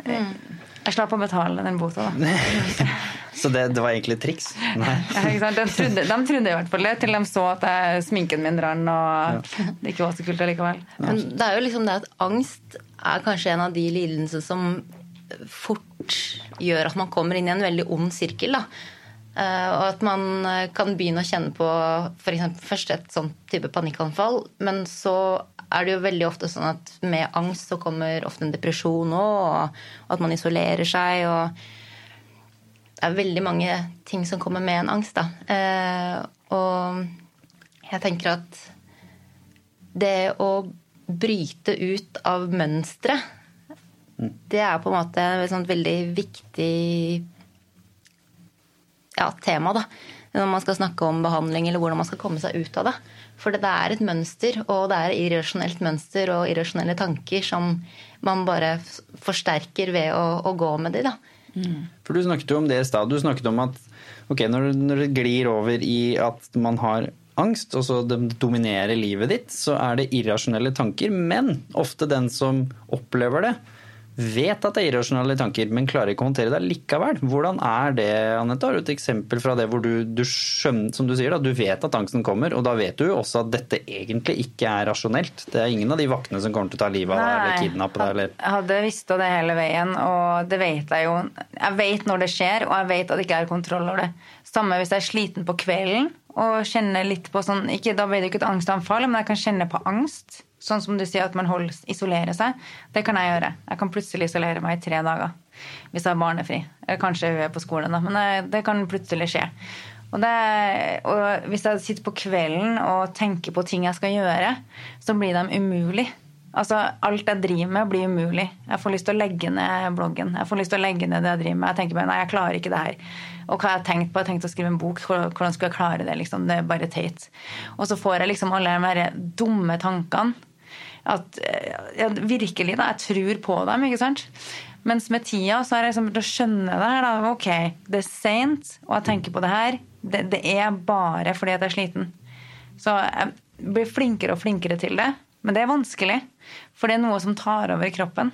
jeg slapp å betale den bota, da. Så det, det var egentlig et triks? Nei. Ja, ikke sant? De, trodde, de trodde i hvert fall det, til de så at jeg, sminken min rant, og det ikke var så kult allikevel. Men det er jo liksom det at angst er kanskje en av de lidelsene som fort gjør at man kommer inn i en veldig ond sirkel. da. Eh, Og at man eh, kan begynne å kjenne på eksempel først et sånn type panikkanfall, men så er det jo veldig ofte sånn at med angst så kommer ofte en depresjon òg, og at man isolerer seg. og det er veldig mange ting som kommer med en angst, da. Eh, og jeg tenker at det å bryte ut av mønstre, det er på en måte et veldig viktig ja, tema, da. Når man skal snakke om behandling eller hvordan man skal komme seg ut av det. For det er et mønster, og det er irrasjonelt mønster og irrasjonelle tanker som man bare forsterker ved å, å gå med de, da. Mm. For du snakket jo om det i stad. Du snakket om at ok, når, når det glir over i at man har angst, og så det dominerer livet ditt, så er det irrasjonelle tanker. Men ofte den som opplever det, vet at det er irrasjonelle tanker, men klarer ikke å håndtere det likevel. Hvordan er det, Anette? Har du et eksempel fra det hvor du, du skjønner, som du sier, da, du vet at angsten kommer, og da vet du også at dette egentlig ikke er rasjonelt. Det er ingen av de vaktene som kommer til å ta livet av deg eller kidnappe deg. Eller... Jeg hadde visst det hele veien, og det vet jeg jo. Jeg vet når det skjer, og jeg vet at jeg ikke har kontroll over det. Samme hvis jeg er sliten på kvelden og kjenner litt på sånn ikke, Da blir det ikke et angstanfall, men jeg kan kjenne på angst. Sånn som du sier at man holder, isolerer seg. Det kan jeg gjøre. Jeg kan plutselig isolere meg i tre dager hvis jeg har barnefri. Eller kanskje hun er på skolen, da. Men det kan plutselig skje. Og, det, og hvis jeg sitter på kvelden og tenker på ting jeg skal gjøre, så blir de umulig. Altså, alt jeg driver med, blir umulig. Jeg får lyst til å legge ned bloggen. Jeg får lyst til å legge ned det jeg driver med. Jeg tenker bare, nei, jeg klarer ikke det her. Og hva jeg har tenkt på? Jeg har tenkt å skrive en bok. Hvordan skulle jeg klare det? liksom? Det er bare teit. Og så får jeg liksom alle de dumme tankene. At ja, virkelig, da. Jeg tror på dem, ikke sant. Mens med tida så har jeg liksom begynt å skjønne det her. da, Ok, det er seint, og jeg tenker på det her. Det, det er bare fordi at jeg er sliten. Så jeg blir flinkere og flinkere til det. Men det er vanskelig, for det er noe som tar over kroppen.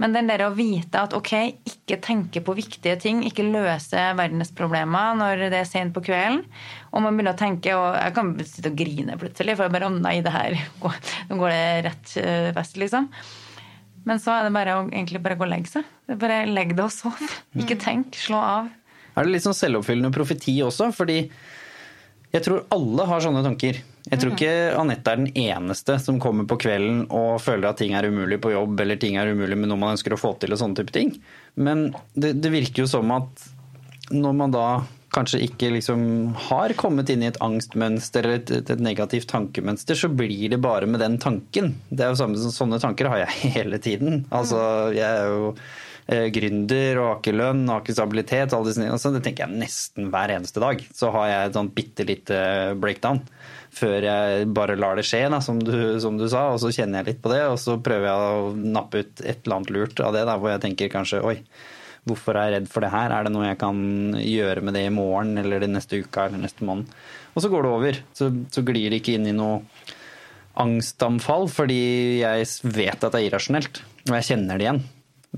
Men den der å vite at ok, ikke tenke på viktige ting, ikke løse verdensproblemer når det er sent på kvelden. Og man begynner å tenke, og jeg kan sitte og grine plutselig, for jeg bare å nei, det her nå går det rett fest, eh, liksom. Men så er det bare å egentlig bare gå og legge seg. Bare Legg deg og sov. Ikke mm. tenk. Slå av. Er det litt sånn selvoppfyllende profeti også? Fordi jeg tror alle har sånne tanker. Jeg tror ikke Anette er den eneste som kommer på kvelden og føler at ting er umulig på jobb, eller ting er umulig med noe man ønsker å få til og sånne type ting. Men det, det virker jo som at når man da kanskje ikke liksom har kommet inn i et angstmønster eller et, et, et, negativt tankemønster, så blir det bare med den tanken. Det er jo samme som Sånne tanker har jeg hele tiden. Altså, jeg er jo gründer og har ikke lønn og har ikke stabilitet. Altså, det tenker jeg nesten hver eneste dag. Så har jeg et sånn bitte lite breakdown før jeg bare lar det skje, da, som, du, som, du, sa. Og så kjenner jeg litt på det, og så prøver jeg å nappe ut et eller annet lurt av det. Da, hvor jeg tenker kanskje oi, hvorfor er jeg redd for det her? Er det noe jeg kan gjøre med det i morgen eller det neste uka eller neste måned? Og så går det over. Så, så glir det ikke inn i noe angstanfall fordi jeg vet at det er irrasjonelt. Og jeg kjenner det igjen.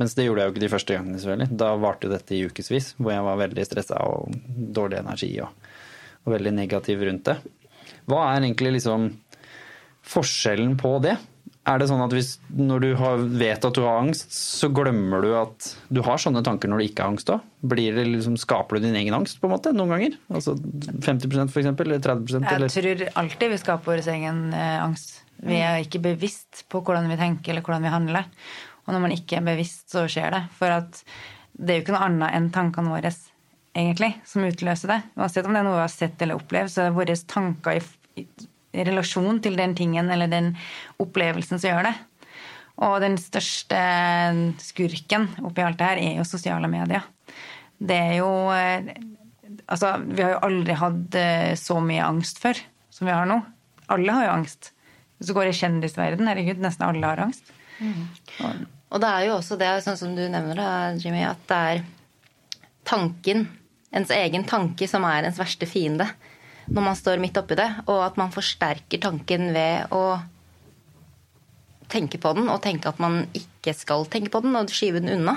Mens det gjorde jeg jo ikke de første gangene, selvfølgelig. Da varte jo dette i ukevis, hvor jeg var veldig stressa og dårlig energi og, og veldig negativ rundt det. Hva er egentlig liksom forskjellen på det? Er det sånn at hvis, når du har, vet at du har angst, så glemmer du at du har sånne tanker når du ikke har angst òg? Liksom, skaper du din egen angst på en måte noen ganger? Altså 50% f.eks., eller 30 eller? Jeg tror alltid vi skaper vår egen eh, angst. Vi er ikke bevisst på hvordan vi tenker eller hvordan vi handler. Og når man ikke er bevisst, så skjer det. For det er jo ikke noe annet enn tankene våre egentlig, som utløser det. Uansett om det er noe vi har sett eller opplevd, så er det våre tanker i, i, i, relasjon til den tingen eller den opplevelsen som gjør det. Og den største skurken oppi alt det her er jo sosiale medier. Det er jo eh, Altså, vi har jo aldri hatt eh, så mye angst før som vi har nå. Alle har jo angst. Hvis du går i kjendisverden, herregud, nesten alle har angst. Mm. Og, det er jo også det, sånn som du nevner, da, Jimmy, at det er tanken ens egen tanke som er ens verste fiende når man står midt oppi det, og at man forsterker tanken ved å tenke på den og tenke at man ikke skal tenke på den, og skyve den unna.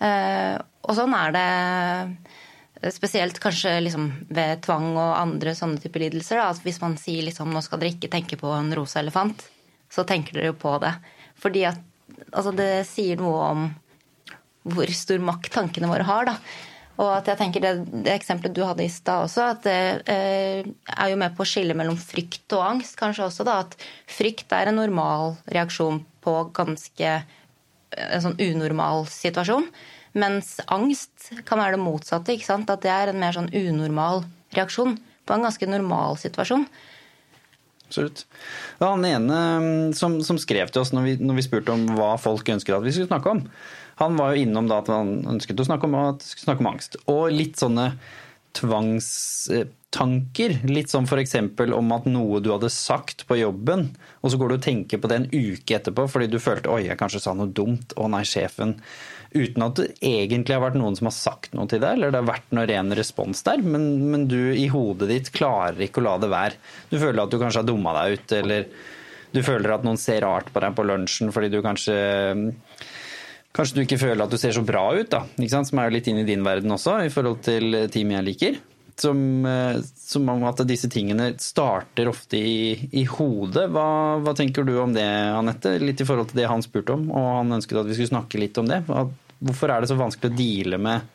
Eh, og sånn er det spesielt kanskje liksom ved tvang og andre sånne typer lidelser. at hvis man sier liksom nå skal dere ikke tenke på en rosa elefant, så tenker dere jo på det. Fordi at altså det sier noe om hvor stor makt tankene våre har. da. Og at jeg tenker det, det eksempelet du hadde i stad også, at det eh, er jo med på å skille mellom frykt og angst, kanskje også. da, At frykt er en normal reaksjon på ganske eh, en sånn unormal situasjon. Mens angst kan være det motsatte. ikke sant? At det er en mer sånn unormal reaksjon på en ganske normal situasjon. Absolutt. Han ene mm, som, som skrev til oss når vi, når vi, spurte om hva folk ønsket at vi skulle snakke om. Han var jo innom da at han ønsket å snakke om, snakke om angst. Og litt sånne tvangstanker. Litt som f.eks. om at noe du hadde sagt på jobben, og så går du og tenker på det en uke etterpå fordi du følte oi, jeg kanskje sa noe dumt. Å nei, sjefen. Uten at det egentlig har vært noen som har sagt noe til deg, eller det har vært noe ren respons der. Men, men du i hodet ditt klarer ikke å la det være. Du føler at du kanskje har dumma deg ut, eller du føler at noen ser rart på deg på lunsjen fordi du kanskje Kanskje du ikke føler at du ser så bra ut, da, som er jo litt inn i din verden også, i forhold til teamet jeg liker. Som, eh, som om at disse tingene starter ofte i, i hodet. Hva, hva, tenker du om det, Anette? Litt i forhold til det han spurte om, og han ønsket at vi skulle snakke litt om det. Hvorfor er det så vanskelig å deale med,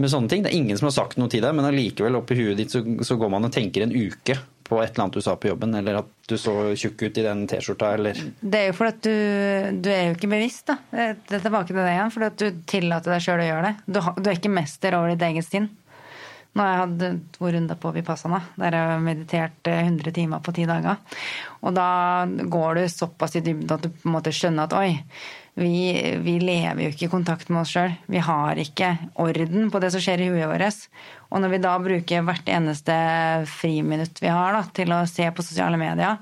med sånne ting? Det er ingen som har sagt noe til deg, men allikevel oppi huet ditt så, så går man og tenker en uke på et eller annet du sa på jobben, eller at du så tjukk ut i den T-skjorta, eller Det er jo fordi at du, du, er jo ikke bevisst, da. Det er tilbake til det igjen. Fordi at du tillater deg sjøl å gjøre det. Du, du, er ikke mester over ditt eget sinn. Nå har jeg hatt to runder på Vipassana, der jeg har meditert 100 timer på ti dager. Og da går du såpass i dybden at du på en måte skjønner at oi, vi, vi, lever jo ikke i kontakt med oss sjøl. Vi har ikke orden på det som skjer i huet vårt. Og når vi da bruker hvert eneste friminutt vi har da, til å se på sosiale medier,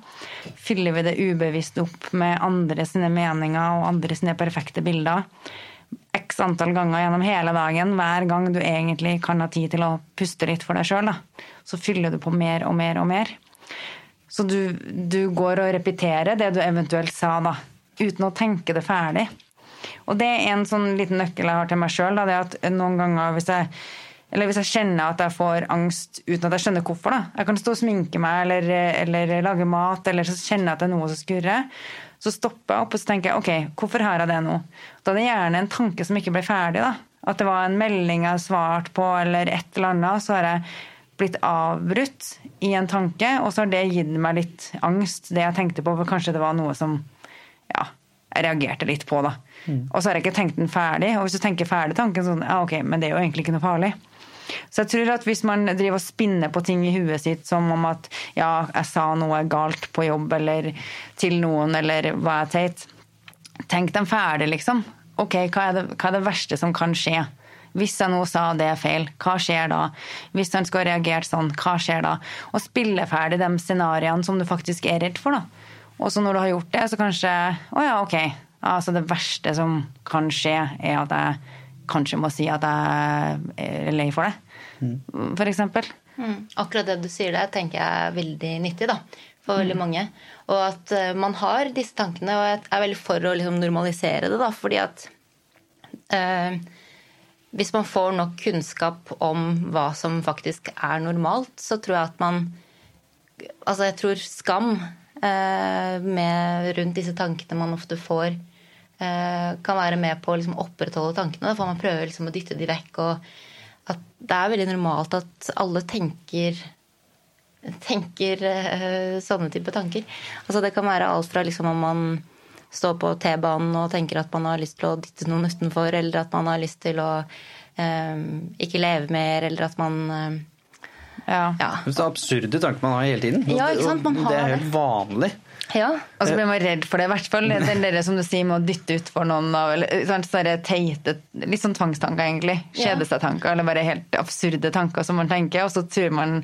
fyller vi det ubevisst opp med andre sine meninger og andre sine perfekte bilder x antall ganger gjennom hele dagen, hver gang du egentlig kan ha tid til å puste litt for deg sjøl, så fyller du på mer og mer og mer. Så du, du går og repeterer det du eventuelt sa, da uten å tenke det ferdig. Og det er en sånn liten nøkkel jeg har til meg sjøl. At noen ganger hvis jeg, hvis jeg kjenner at jeg får angst uten at jeg skjønner hvorfor, da. Jeg kan stå og sminke meg eller, eller lage mat, eller så kjenner jeg at det er noe som skurrer. Så stopper jeg opp og så tenker jeg, ok, hvorfor har jeg det nå? Da er det gjerne en tanke som ikke ble ferdig. da. At det var en melding jeg har svart på, eller et eller annet. Så har jeg blitt avbrutt i en tanke, og så har det gitt meg litt angst, det jeg tenkte på. For kanskje det var noe som ja, jeg reagerte litt på, da. Mm. Og så har jeg ikke tenkt den ferdig. Og hvis du tenker ferdig tanken sånn, ja ok, men det er jo egentlig ikke noe farlig. Så jeg tror at hvis man driver og spinner på ting i huet sitt som om at ja, jeg sa noe galt på jobb eller til noen, eller hva er teit Tenk dem ferdig, liksom. Ok, hva er, det, hva er det verste som kan skje? Hvis jeg nå sa det er feil, hva skjer da? Hvis han skulle reagert sånn, hva skjer da? Og spille ferdig de scenarioene som du faktisk er redd for, da. Og så når du har gjort det, så kanskje Å ja, ok. Altså det verste som kan skje, er at jeg kanskje må si at jeg er lei for det. Mm. Eksempel. Mm. Akkurat det du sier der, tenker jeg er veldig nyttig da, for veldig mm. mange. Og at uh, man har disse tankene, og jeg er veldig for å liksom, normalisere det. da, fordi at uh, hvis man får nok kunnskap om hva som faktisk er normalt, så tror jeg at man Altså, jeg tror skam Eh, med, rundt disse tankene man ofte får, eh, kan være med på å liksom opprettholde tankene. For man prøver liksom å dytte de vekk. Og at det er veldig normalt at alle tenker tenker uh, sånne type tanker. Altså Det kan være alt fra liksom om man står på T-banen og tenker at man har lyst til å dytte noen utenfor, eller at man har lyst til å uh, ikke leve mer, eller at man uh, ja. ja. Det er absurde tanker man har hele tiden. Ja, ikke sant? Man har det er helt vanlig. Ja. Og så blir man redd for det, i hvert fall. Den der som du sier med å dytte utfor noen av sånne teite, litt sånn tvangstanker, egentlig. Kjede seg-tanker, eller bare helt absurde tanker som man tenker. Og så tror man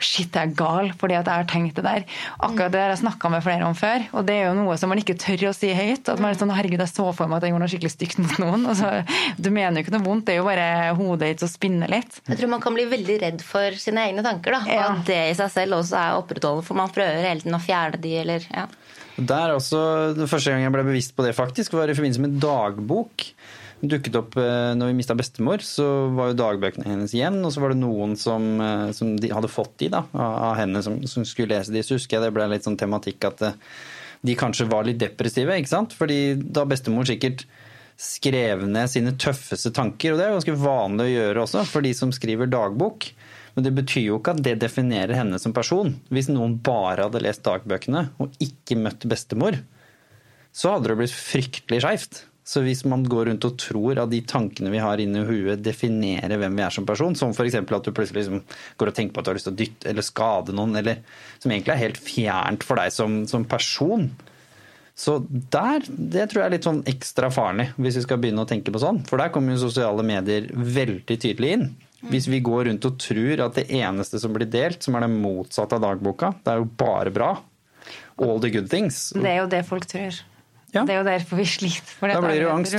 shit, jeg er gal fordi at jeg har tenkt det der. Akkurat det har jeg snakka med flere om før. Og det er jo noe som man ikke tør å si høyt. At man er sånn herregud, jeg så for meg at jeg gjorde noe skikkelig stygt mot noen. Så, du mener jo ikke noe vondt, det er jo bare hodet ditt som spinner litt. Jeg tror man kan bli veldig redd for sine egne tanker, da. Og ja. det i seg selv også er opprettholdende, for man prøver hele tiden å fjerne de, eller ja. Der også, Første gang jeg ble bevisst på det, faktisk, var i forbindelse med dagbok. dukket opp eh, når vi mista bestemor, så var jo dagbøkene hennes igjen. Og så var det noen som, eh, som de hadde fått de da, av henne, som, som, skulle lese de. Så husker jeg det ble litt sånn tematikk at eh, de kanskje var litt depressive. ikke sant? Fordi da bestemor sikkert skrev ned sine tøffeste tanker. Og det er ganske vanlig å gjøre også for de som skriver dagbok. Men det betyr jo ikke at det definerer henne som person. Hvis noen bare hadde lest dagbøkene og ikke møtt bestemor, så hadde det blitt fryktelig skeivt. Så hvis man går rundt og tror at de tankene vi har inni huet definerer hvem vi er som person, som f.eks. at du plutselig liksom går og tenker på at du har lyst til å dytte eller skade noen, eller som egentlig er helt fjernt for deg som, som person, så der, det tror jeg er litt sånn ekstra farlig, hvis vi skal begynne å tenke på sånn. For der kommer jo sosiale medier veldig tydelig inn. Hvis vi går rundt og tror at det eneste som blir delt, som er det motsatte av dagboka, det er jo bare bra. All the good things. Det er jo det folk tror. Ja. Det er jo derfor vi sliter. For da blir det jo angst.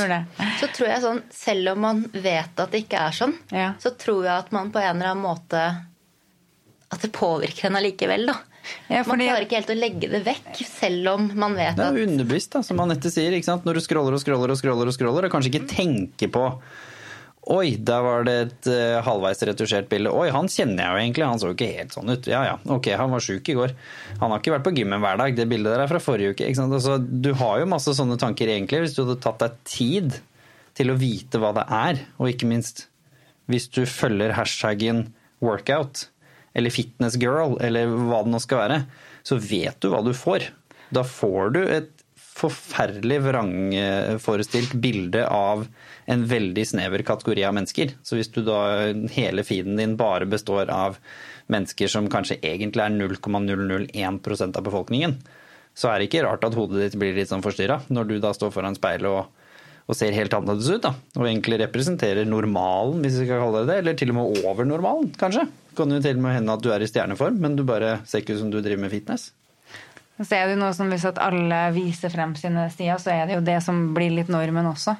Så tror jeg sånn, Selv om man vet at det ikke er sånn, ja. så tror jeg at man på en eller annen måte At det påvirker en allikevel, da. Ja, fordi... Man klarer ikke helt å legge det vekk, selv om man vet at Det er underbevisst, da, som Anette sier. ikke sant? Når du scroller og scroller og scroller og scroller, og kanskje ikke tenker på Oi, der var det et uh, halvveis retusjert bilde. Oi, han kjenner jeg jo egentlig, han så jo ikke helt sånn ut. Ja ja, ok, han var sjuk i går. Han har ikke vært på gymmen hver dag, det bildet der er fra forrige uke. ikke sant? Altså, du har jo masse sånne tanker egentlig, hvis du hadde tatt deg tid til å vite hva det er, og ikke minst hvis du følger hashtaggen workout eller fitness girl eller hva det nå skal være, så vet du hva du får. Da får du et forferdelig vrangforestilt bilde av en veldig snever kategori av mennesker. Så hvis du da hele feeden din bare består av mennesker som kanskje egentlig er 0,001% av befolkningen, så er det ikke rart at hodet ditt blir litt sånn forstyrra når du da står foran speilet og, og, ser helt annerledes ut. da, Og egentlig representerer normalen, hvis vi skal kalle det det, eller til og med over normalen, kanskje. Det kan jo til og med hende at du er i stjerneform, men du bare ser ikke ut som du driver med fitness. Så er det noe som Hvis at alle viser frem sine stier, så er det jo det som blir litt normen også.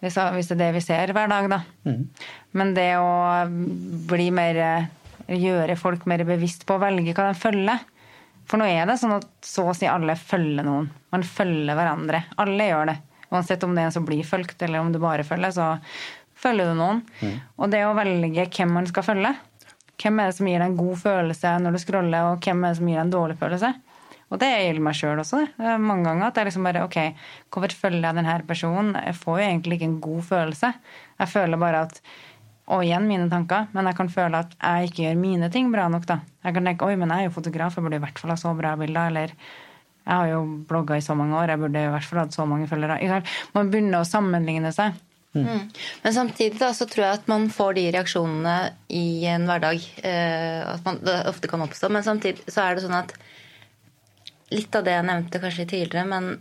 Hvis, det er det vi ser hver dag, da. Mm. Men det å bli mer Gjøre folk mer bevisst på å velge hva de følger. For nå er det sånn at så å si alle følger noen. Man følger hverandre. Alle gjør det. Uansett om det er en som blir fulgt, eller om du bare følger, så følger du noen. Mm. Og det å velge hvem man skal følge Hvem er det som gir deg en god følelse når du scroller, og hvem er det som gir deg en dårlig følelse? Og det gjelder meg sjøl også. Det. Mange ganger at jeg liksom bare Ok, hvorfor følger jeg denne personen? Jeg får jo egentlig ikke en god følelse. Jeg føler bare at Og igjen mine tanker, men jeg kan føle at jeg ikke gjør mine ting bra nok, da. Jeg kan tenke oi, men jeg er jo fotograf, jeg burde i hvert fall ha så bra bilder. Eller jeg har jo blogga i så mange år, jeg burde i hvert fall hatt så mange følgere. Man begynner å sammenligne seg. Mm. Mm. Men samtidig da, så tror jeg at man får de reaksjonene i en hverdag. Eh, at man, det ofte kan oppstå. Men samtidig så er det sånn at litt av det jeg nevnte kanskje tidligere, men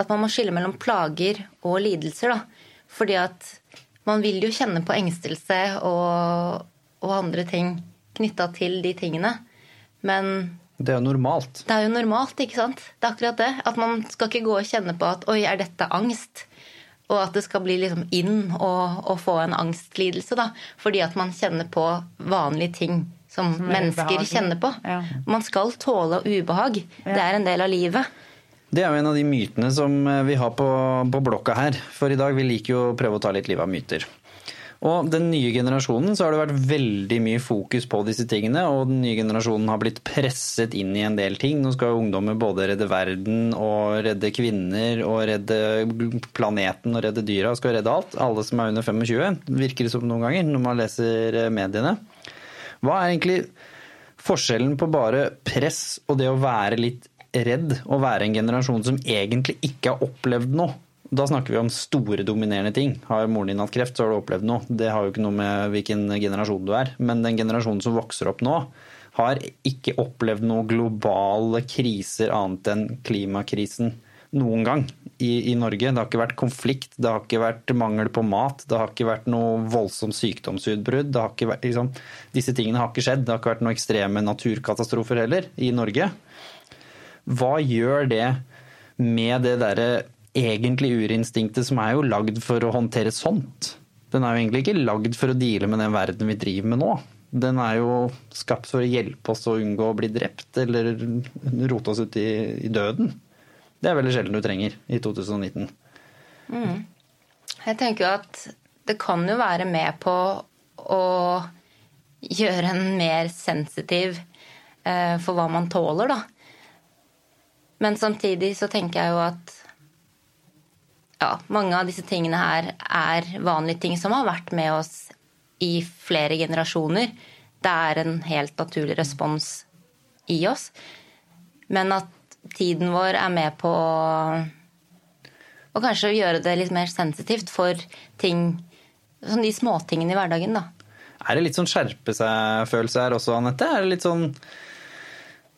at man må skille mellom plager og lidelser. da. Fordi at man vil jo kjenne på engstelse og, og andre ting knytta til de tingene. Men Det er jo normalt. Det er jo normalt, ikke sant. Det er akkurat det. At man skal ikke gå og kjenne på at oi, er dette angst? Og at det skal bli liksom inn å få en angstlidelse, da. Fordi at man kjenner på vanlige ting som, som mennesker kjenner på. Ja. Man skal tåle ubehag. Ja. Det er en del av livet. Det er jo en av de mytene som eh, vi har på, på blokka her. For i dag vi liker jo å prøve å ta litt liv av myter. Og den nye generasjonen så har det vært veldig mye fokus på disse tingene, og den nye generasjonen har blitt presset inn i en del ting. Nå skal jo ungdommer både redde verden og redde kvinner og redde planeten og redde dyra skal redde alt. Alle som er under 25, virker det som noen ganger når man leser mediene. Hva er egentlig forskjellen på bare press og det å være litt redd og være en generasjon som egentlig ikke har opplevd noe? Da snakker vi om store, dominerende ting. Har moren din hatt kreft, så har du opplevd noe. Det har jo ikke noe med hvilken generasjon du er. Men den generasjonen som vokser opp nå, har ikke opplevd noen globale kriser annet enn klimakrisen noen gang i, i, Norge. Det har ikke vært konflikt, det har ikke vært mangel på mat, det har ikke vært noe voldsomt sykdomsutbrudd. Liksom, disse tingene har ikke skjedd. Det har ikke vært noen ekstreme naturkatastrofer heller i Norge. Hva gjør det med det derre egentlig urinstinktet som er jo lagd for å håndtere sånt? Den er jo egentlig ikke lagd for å deale med den verden vi driver med nå. Den er jo skapt for å hjelpe oss å unngå å bli drept eller rote oss ut i, i døden. Det er veldig sjelden du trenger i 2019. Mm. Jeg tenker jo at det kan jo være med på å gjøre en mer sensitiv eh, for hva man tåler, da. Men samtidig så tenker jeg jo at ja, mange av disse tingene her er vanlige ting som har vært med oss i flere generasjoner. Det er en helt naturlig respons i oss. Men at tiden vår er med på Og kanskje gjøre det litt mer sensitivt for ting Sånn de småtingene i hverdagen, da. Er det litt sånn skjerpe seg-følelse her også, Anette? Er det litt sånn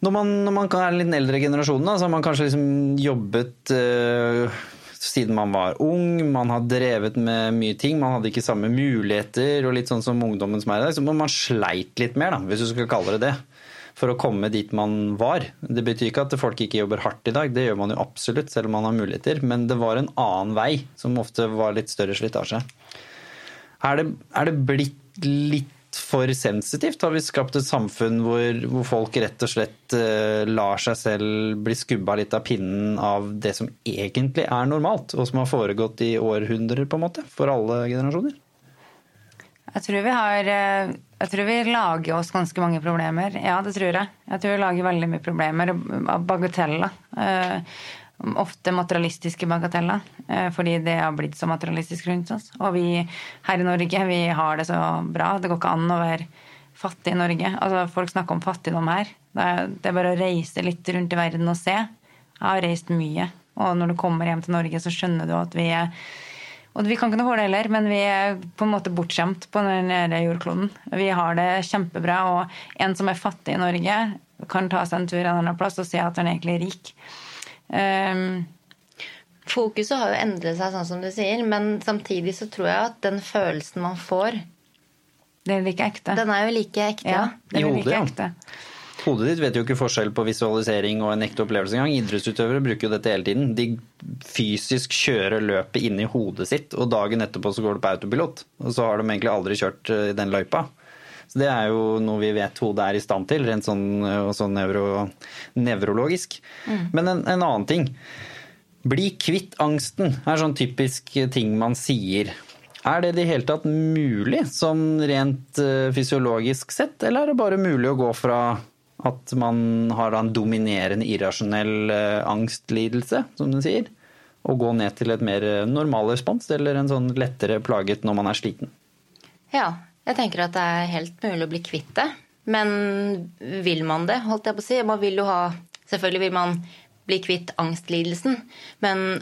når man, når man er den eldre generasjonen, da, så har man kanskje liksom jobbet øh, siden man var ung, man har drevet med mye ting, man hadde ikke samme muligheter, og litt sånn som ungdommen som er i dag, så man sleit litt mer, da, hvis du skal kalle det det, for å komme dit man var. Det betyr ikke at folk ikke jobber hardt i dag, det gjør man jo absolutt, selv om man har muligheter, men det var en annen vei som ofte var litt større slitasje. Er det, er det blitt litt for sensitivt? Har vi skapt et samfunn hvor, hvor folk rett og slett uh, lar seg selv bli skubba litt av pinnen av det som egentlig er normalt, og som har foregått i århundrer, på en måte, for alle generasjoner? Jeg tror vi har eh, Jeg tror vi lager oss ganske mange problemer. Ja, det tror jeg. Jeg tror vi lager veldig mye problemer av bagateller. Uh, ofte materialistiske bagateller, eh, fordi det har blitt så materialistisk rundt oss. Og vi her i Norge, vi har det så bra. Det går ikke an å være fattig i Norge. Altså, folk snakker om fattigdom her. Det er bare å reise litt rundt i verden og se. Jeg har reist mye. Og når du kommer hjem til Norge, så skjønner du at vi er og vi kan ikke noe for det heller, men vi er på en måte bortskjemt på denne jordkloden. Vi har det kjempebra, og en som er fattig i Norge, kan ta seg en tur en annen plass og si at han egentlig er rik. Um, Fokuset har jo endret seg, sånn som du sier, men samtidig så tror jeg at den følelsen man får Det er like ekte. Den er jo like ekte. Ja, det er like ekte. Hodet ditt vet jo ikke forskjell på visualisering og en ekte opplevelse engang. Idrettsutøvere bruker jo dette hele tiden. De fysisk kjører løpet inni hodet sitt, og dagen etterpå så går det på autopilot. Og så har de egentlig aldri kjørt eh, den løypa. Så det er jo noe vi vet hodet er i stand til, rent sånn, sånn nevro, nevrologisk. Mm. Men en, en, annen ting. Bli kvitt angsten er sånn typisk ting man sier. Er det i det hele tatt mulig, sånn rent fysiologisk sett, eller er det bare mulig å gå fra at man har en dominerende irrasjonell uh, angstlidelse, som den sier, og gå ned til et mer normal respons, eller en sånn lettere plaget når man er sliten? Ja, jeg tenker at det er helt mulig å bli kvitt det. Men vil man det, holdt jeg på å si? Man vil jo ha Selvfølgelig vil man bli kvitt angstlidelsen, men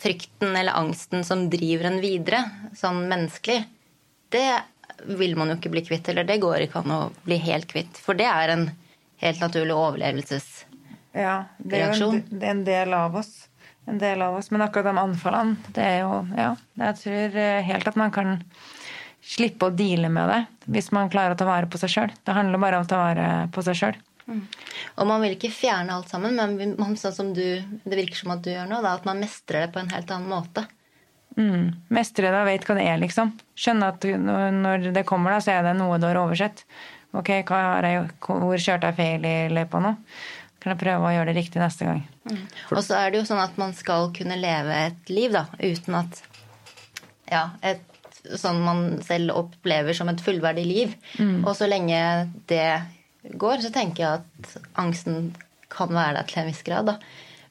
frykten eller angsten som driver en videre, sånn menneskelig, det vil man jo ikke bli kvitt. Eller det går ikke an å bli helt kvitt. For det er en helt naturlig overlevelsesreaksjon. Ja, det er jo en, en del av oss. En del av oss. Men akkurat de anfallene, det er jo Ja, jeg tror helt at man kan slippe å deale med det hvis man klarer å ta vare på seg sjøl. Det handler bare om å ta vare på seg sjøl. Mm. Og man vil ikke fjerne alt sammen, men sånn som du, det virker som at du gjør nå, da, at man mestrer det på en helt annen måte. Mm. Mestre det og vet hva det er, liksom. Skjønne at når det kommer, da, så er det noe du har oversett. Ok, jeg, hvor kjørte jeg feil i løypa nå? Kan jeg prøve å gjøre det riktig neste gang. Mm. Og så er det jo sånn at man skal kunne leve et liv da, uten at ja, et sånn man selv opplever som et fullverdig liv. Mm. Og så lenge det går, så tenker jeg at angsten kan være der til en viss grad. Da.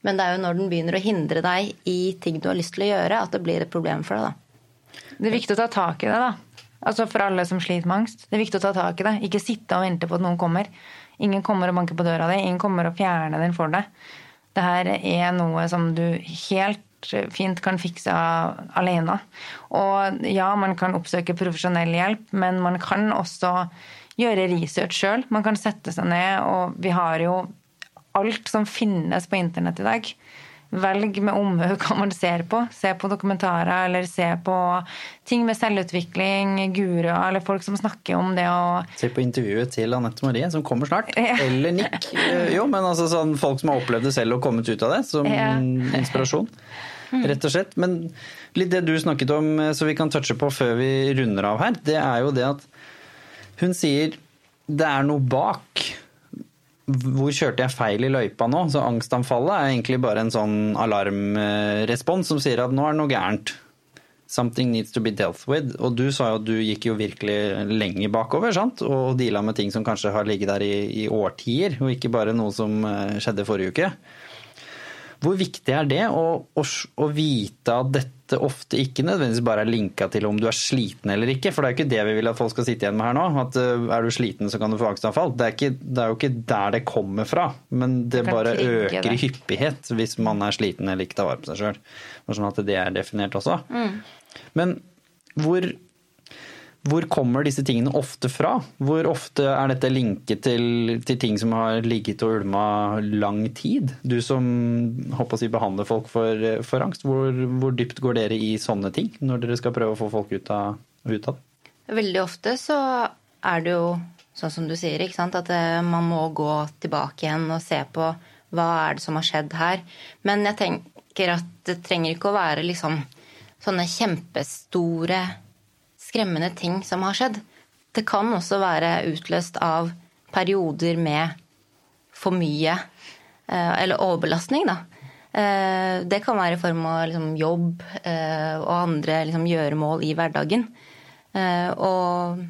Men det er jo når den begynner å hindre deg i ting du har lyst til å gjøre, at det blir et problem for deg. da. Det er viktig å ta tak i det, da. Altså For alle som sliter med angst. Det er viktig å ta tak i det. Ikke sitte og vente på at noen kommer. Ingen kommer og banker på døra di. Ingen kommer og fjerner den for deg. Det her er noe som du helt fint kan fikse alene. Og ja, man kan oppsøke profesjonell hjelp, men man kan også gjøre research sjøl. Man kan sette seg ned, og vi har jo alt som finnes på internett i dag. Velg med omhu hva man ser på. Se på dokumentarer eller se på ting med selvutvikling, guruer eller folk som snakker om det å Se på intervjuet til Anette Marie, som kommer snart. Ja. Eller Nick. Eh, jo, men altså sånn folk som har opplevd det selv og kommet ut av det, som ja. inspirasjon. Rett og slett. Men litt det du snakket om, eh, så vi kan touche på før vi runder av her, det er jo det at hun sier det er noe bak hvor kjørte jeg feil i løypa nå? Så angstanfallet er egentlig bare en sånn alarmrespons som sier at nå er det noe gærent. Something needs to be dealt with. Og du sa jo at du gikk jo virkelig lenge bakover sant? og deala med ting som kanskje har ligget der i, i, årtier, og ikke bare noe som eh, skjedde forrige uke. Hvor viktig er det å, å, å, vite at dette ofte ikke nødvendigvis bare er linka til om du er sliten eller ikke? For det er jo ikke det vi vil at folk skal sitte igjen med her nå. At uh, er du sliten, så kan du få angstanfall. Det er, ikke, det er jo ikke der det kommer fra. Men det bare øker i hyppighet hvis man er sliten eller ikke tar vare på seg sjøl. Sånn at det er definert også. Mm. Men hvor hvor kommer disse tingene ofte fra? Hvor ofte er dette linket til, til ting som har ligget og ulma lang tid? Du som håper å si, behandler folk for, for angst, hvor, hvor, dypt går dere i sånne ting når dere skal prøve å få folk ut av, ut av det? Veldig ofte så er det jo sånn som du sier, at eh, man må gå tilbake igjen og se på hva er det som har skjedd her. Men jeg tenker at det trenger ikke å være liksom sånne kjempestore skremmende ting som har skjedd. Det kan også være utløst av perioder med for mye eh, eller overbelastning, da. Eh, det kan være i form av liksom, jobb eh, og andre liksom, gjøremål i hverdagen. Og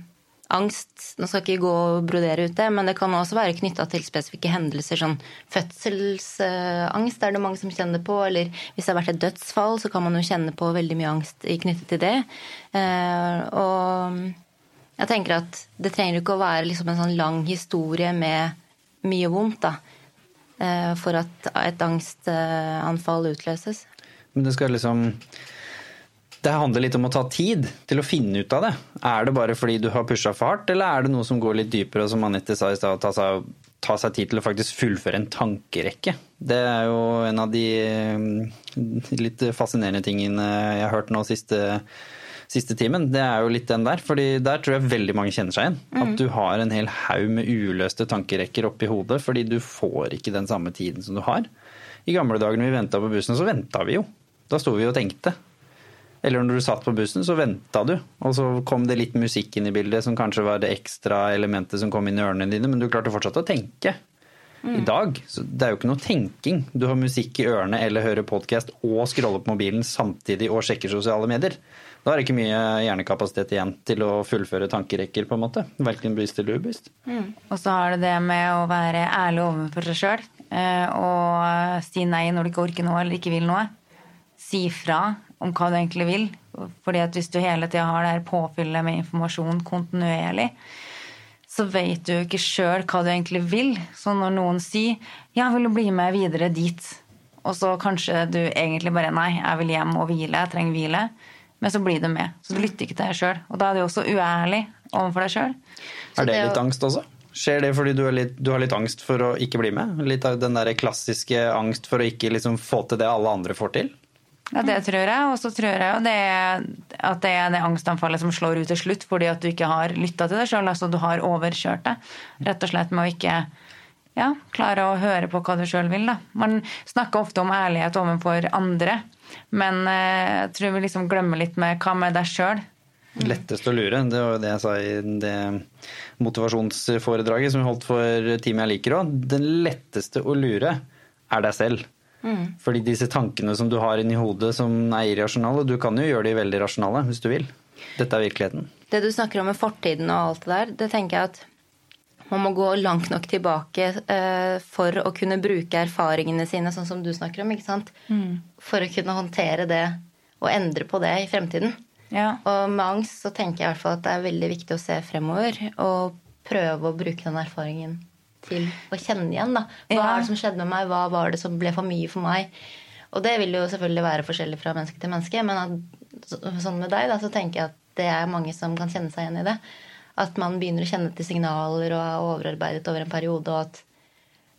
angst Nå skal jeg ikke gå og brodere ut det, men det kan også være knytta til spesifikke hendelser. Sånn fødselsangst er det mange som kjenner på. Eller hvis det har vært et dødsfall, så kan man jo kjenne på veldig mye angst knyttet til det. Eh, og jeg tenker at det trenger ikke å være liksom en sånn lang historie med mye vondt, da. Eh, for at et angstanfall utløses. Men det skal liksom det handler litt om å ta tid til å finne ut av det. Er det bare fordi du har pusha for hardt, eller er det noe som går litt dypere, og som Anette sa i stad, ta, ta, seg tid til å faktisk fullføre en tankerekke? Det er jo en av de mm, litt fascinerende tingene jeg har hørt nå siste, siste timen. Det er jo litt den der, fordi der tror jeg veldig mange kjenner seg igjen. Mm. At du har en hel haug med uløste tankerekker oppi hodet fordi du får ikke den samme tiden som du har. I gamle dager når vi venta på bussen, så venta vi jo. Da sto vi og tenkte. Eller når du satt på bussen, så venta du. Og så kom det litt musikk inn i bildet, som kanskje var det ekstra elementet som kom inn i ørene dine, men du klarte fortsatt å tenke. Mm. I dag så det er jo ikke noe tenking. Du har musikk i ørene eller hører podkast og scroller på mobilen samtidig og sjekker sosiale medier. Da er det ikke mye hjernekapasitet igjen til å fullføre tankerekker, på en måte. Verken bevisst eller ubevisst. Mm. Og så har det det med å være ærlig overfor seg sjøl. Eh, og si nei når du ikke orker noe eller ikke vil noe. Si fra om hva du egentlig vil. Fordi at hvis du hele tida har det her påfyllet med informasjon kontinuerlig, så vet du ikke sjøl hva du egentlig vil. Så når noen sier 'ja, vil du bli med videre dit', og så kanskje du egentlig bare 'nei, jeg vil hjem og hvile, jeg trenger hvile', men så blir du med. Så du lytter ikke til deg sjøl. Og da er du også uærlig overfor deg sjøl. Er det litt angst også? Skjer det fordi du, litt, du, har litt angst for å ikke bli med? Litt av den der klassiske angst for å ikke liksom få til det alle andre får til? Ja, det tror jeg. Og så tror jeg det at det er det angstanfallet som slår ut til slutt fordi at du ikke har lytta til deg sjøl. Altså du har overkjørt det. Rett og slett med å ikke ja, klare å høre på hva du sjøl vil. Da. Man snakker ofte om ærlighet overfor andre, men eh, jeg tror vi liksom glemmer litt med hva med deg sjøl. Lettest å lure, det var jo det jeg sa i det motivasjonsforedraget som vi holdt for teamet jeg liker òg. Den letteste å lure er deg selv. Mm. Fordi disse tankene som du har inni hodet som er irrasjonale, du kan jo gjøre de veldig rasjonale hvis du vil. Dette er virkeligheten. Det du snakker om med fortiden og alt det der, det tenker jeg at man må gå langt nok tilbake uh, for å kunne bruke erfaringene sine, sånn som du snakker om, ikke sant? Mm. For å kunne håndtere det og endre på det i fremtiden. Ja. Og med angst så tenker jeg i hvert fall at det er veldig viktig å se fremover og prøve å bruke den erfaringen til å kjenne igjen. da. Hva er det som skjedde med meg? Hva var det som ble for mye for meg? Og det vil jo selvfølgelig være forskjellig fra menneske til menneske, men at, sånn med deg da, så tenker jeg at det er mange som kan kjenne seg igjen i det. At man begynner å kjenne til signaler og er overarbeidet over en periode, og at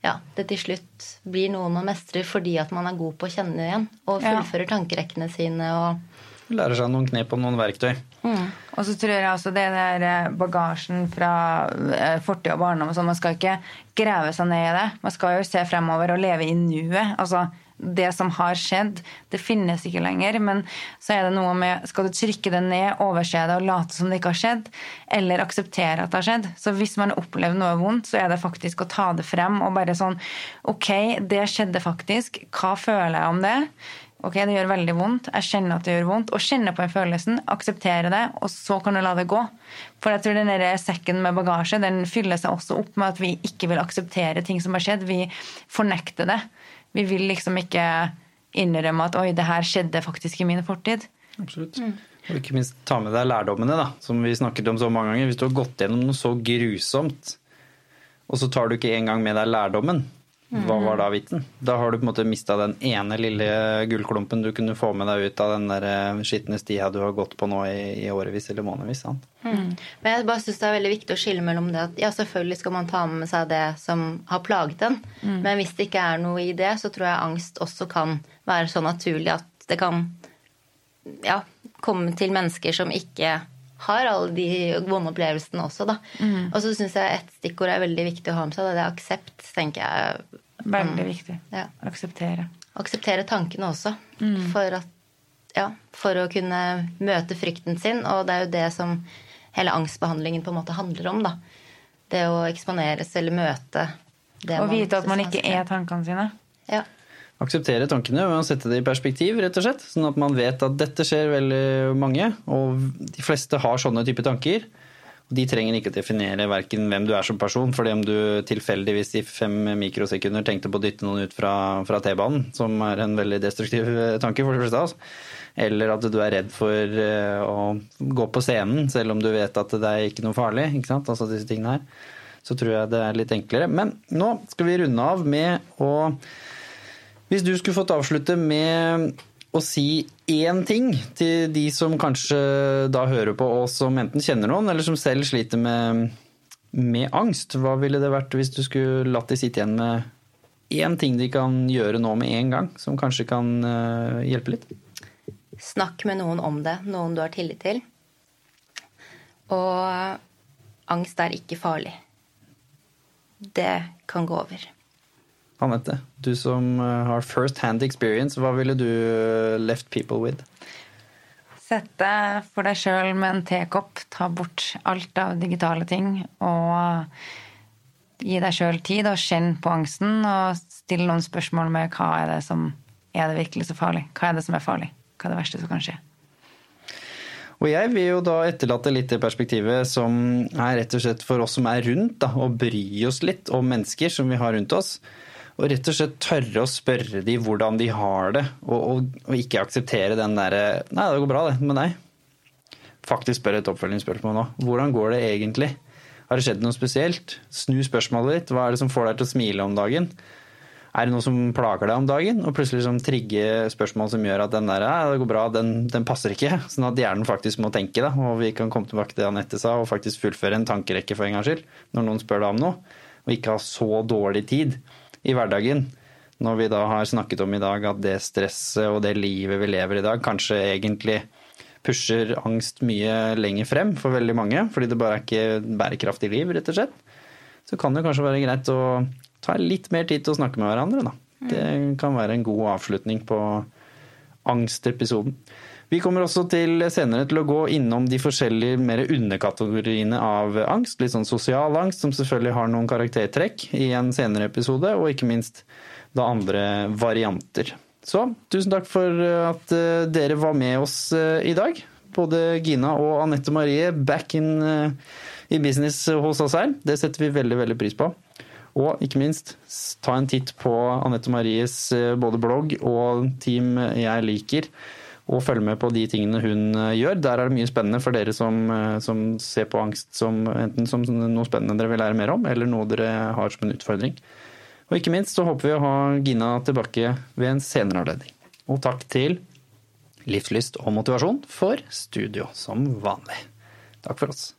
ja, det til slutt blir noe man mestrer fordi at man er god på å kjenne igjen og fullfører ja. tankerekkene sine. og Lærer seg noen knep og noen verktøy. Mm. Og så tror jeg altså det der eh, bagasjen fra eh, fortid og barndom sånn, Man skal ikke grave seg ned i det. Man skal jo se fremover og leve i nuet. Altså, det som har skjedd, det finnes ikke lenger. Men så er det noe med Skal du trykke det ned, overse det og late som det ikke har skjedd? Eller akseptere at det har skjedd? Så hvis man har opplevd noe vondt, så er det faktisk å ta det frem og bare sånn Ok, det skjedde faktisk. Hva føler jeg om det? Ok, det gjør veldig vondt. Jeg kjenner at det gjør vondt. Og kjenne på den følelsen, akseptere det, og så kan du la det gå. For jeg tror den der sekken med bagasje den fyller seg også opp med at vi ikke vil akseptere ting som har skjedd. Vi fornekter det. Vi vil liksom ikke innrømme at 'oi, det her skjedde faktisk i min fortid'. Absolutt. Og ikke minst ta med deg lærdommene, da, som vi snakket om så mange ganger. Hvis du har gått gjennom noe så grusomt, og så tar du ikke engang med deg lærdommen, hva var da vitsen? Da har du på en måte mista den ene lille gullklumpen du kunne få med deg ut av den der eh, skitne stia du har gått på nå i, i årevis eller månedsvis. sant? Men jeg bare synes det er veldig viktig å skille mellom det at ja, selvfølgelig skal man ta med seg det som har plaget en, men hvis det ikke er noe i det, så tror jeg angst også kan være så naturlig at det kan ja, komme til mennesker som ikke har alle de vonde opplevelsene også, da. Og så syns jeg et stikkord er veldig viktig å ha med seg, Da. det er aksept, tenker jeg. Veldig viktig. Ja. Akseptere. Akseptere tankene også, for, at, ja, for å kunne møte frykten sin. Og det er jo det som hele angstbehandlingen på en måte handler om, da. Det å eksponeres eller møte det Og vite at man ikke er tankene sine. Ja. Akseptere tankene å sette det i perspektiv, rett og slett. Sånn at man vet at dette skjer veldig mange, og de fleste har sånne type tanker. Og De trenger ikke å definere verken hvem du er som person, fordi om du tilfeldigvis i fem mikrosekunder tenkte på å dytte noen ut fra, fra T-banen, som er en veldig destruktiv eh, tanke for de fleste av oss, eller at du er redd for eh, å gå på scenen, selv om du vet at det er ikke noe farlig, ikke sant? altså disse tingene her, så tror jeg det er litt enklere. Men nå skal vi runde av med å hvis du skulle fått avslutte med å si én ting til de som kanskje da hører på oss som enten kjenner noen, eller som selv sliter med, med angst, hva ville det vært hvis du skulle latt de sitte igjen med én ting de kan gjøre nå med en gang, som kanskje kan eh, hjelpe litt? Snakk med noen om det, noen du har tillit til. Og angst er ikke farlig. Det kan gå over. Anette, du som eh, har first hand experience, hva ville du eh, left people with? Sette for deg sjøl med en tekopp, ta bort alt av digitale ting, og gi deg sjøl tid og kjenn på angsten, og stille noen spørsmål med hva er det som er det virkelig så farlig? Hva er det som er farlig? Hva er det verste som kan skje? Og jeg vil jo da etterlate litt det perspektivet som er rett og slett for oss som er rundt, da, og bry oss litt om mennesker som vi har rundt oss. Og rett og slett tørre å spørre de hvordan de har det, og, og, og ikke akseptere den derre Nei, det går bra, det med deg. Faktisk spørre et oppfølgingsspørsmål nå. Hvordan går det egentlig? Har det skjedd noe spesielt? Snu spørsmålet ditt. Hva er det som får deg til å smile om dagen? Er det noe som plager deg om dagen? Og plutselig liksom trigge spørsmål som gjør at den der, ja, det går bra, den, den passer ikke. Sånn at hjernen faktisk må tenke, da. Og vi kan komme tilbake til det Anette sa, og faktisk fullføre en tankerekke for en gangs skyld. Når noen spør deg om noe. Og ikke ha så dårlig tid i hverdagen. Når vi da har snakket om i dag at det stresset og det livet vi lever i dag, kanskje egentlig pusher angst mye lenger frem for veldig mange, fordi det bare er ikke bærekraftig liv, rett og slett. Så kan det kanskje være greit å ta litt mer tid til å snakke med hverandre, da. Det kan være en god avslutning på angstepisoden. Vi kommer også til senere til å gå innom de forskjellige mer underkategoriene av angst. Litt sånn sosial angst, som selvfølgelig har noen karaktertrekk i en senere episode, og ikke minst da andre varianter. Så tusen takk for at eh, dere var med oss eh, i dag. Både Gina og Anette Marie back in eh, i business hos oss her. Det setter vi veldig, veldig pris på. Og ikke minst, ta en titt på Anette Maries både blogg og Team jeg liker og følge med på de tingene hun gjør. Der er det mye spennende for dere som, som, ser på angst som enten som noe spennende dere vil lære mer om, eller noe dere har som en utfordring. Og ikke minst så håper vi å ha Gina tilbake ved en senere anledning. Og takk til Livslyst og motivasjon for studio som vanlig. Takk for oss.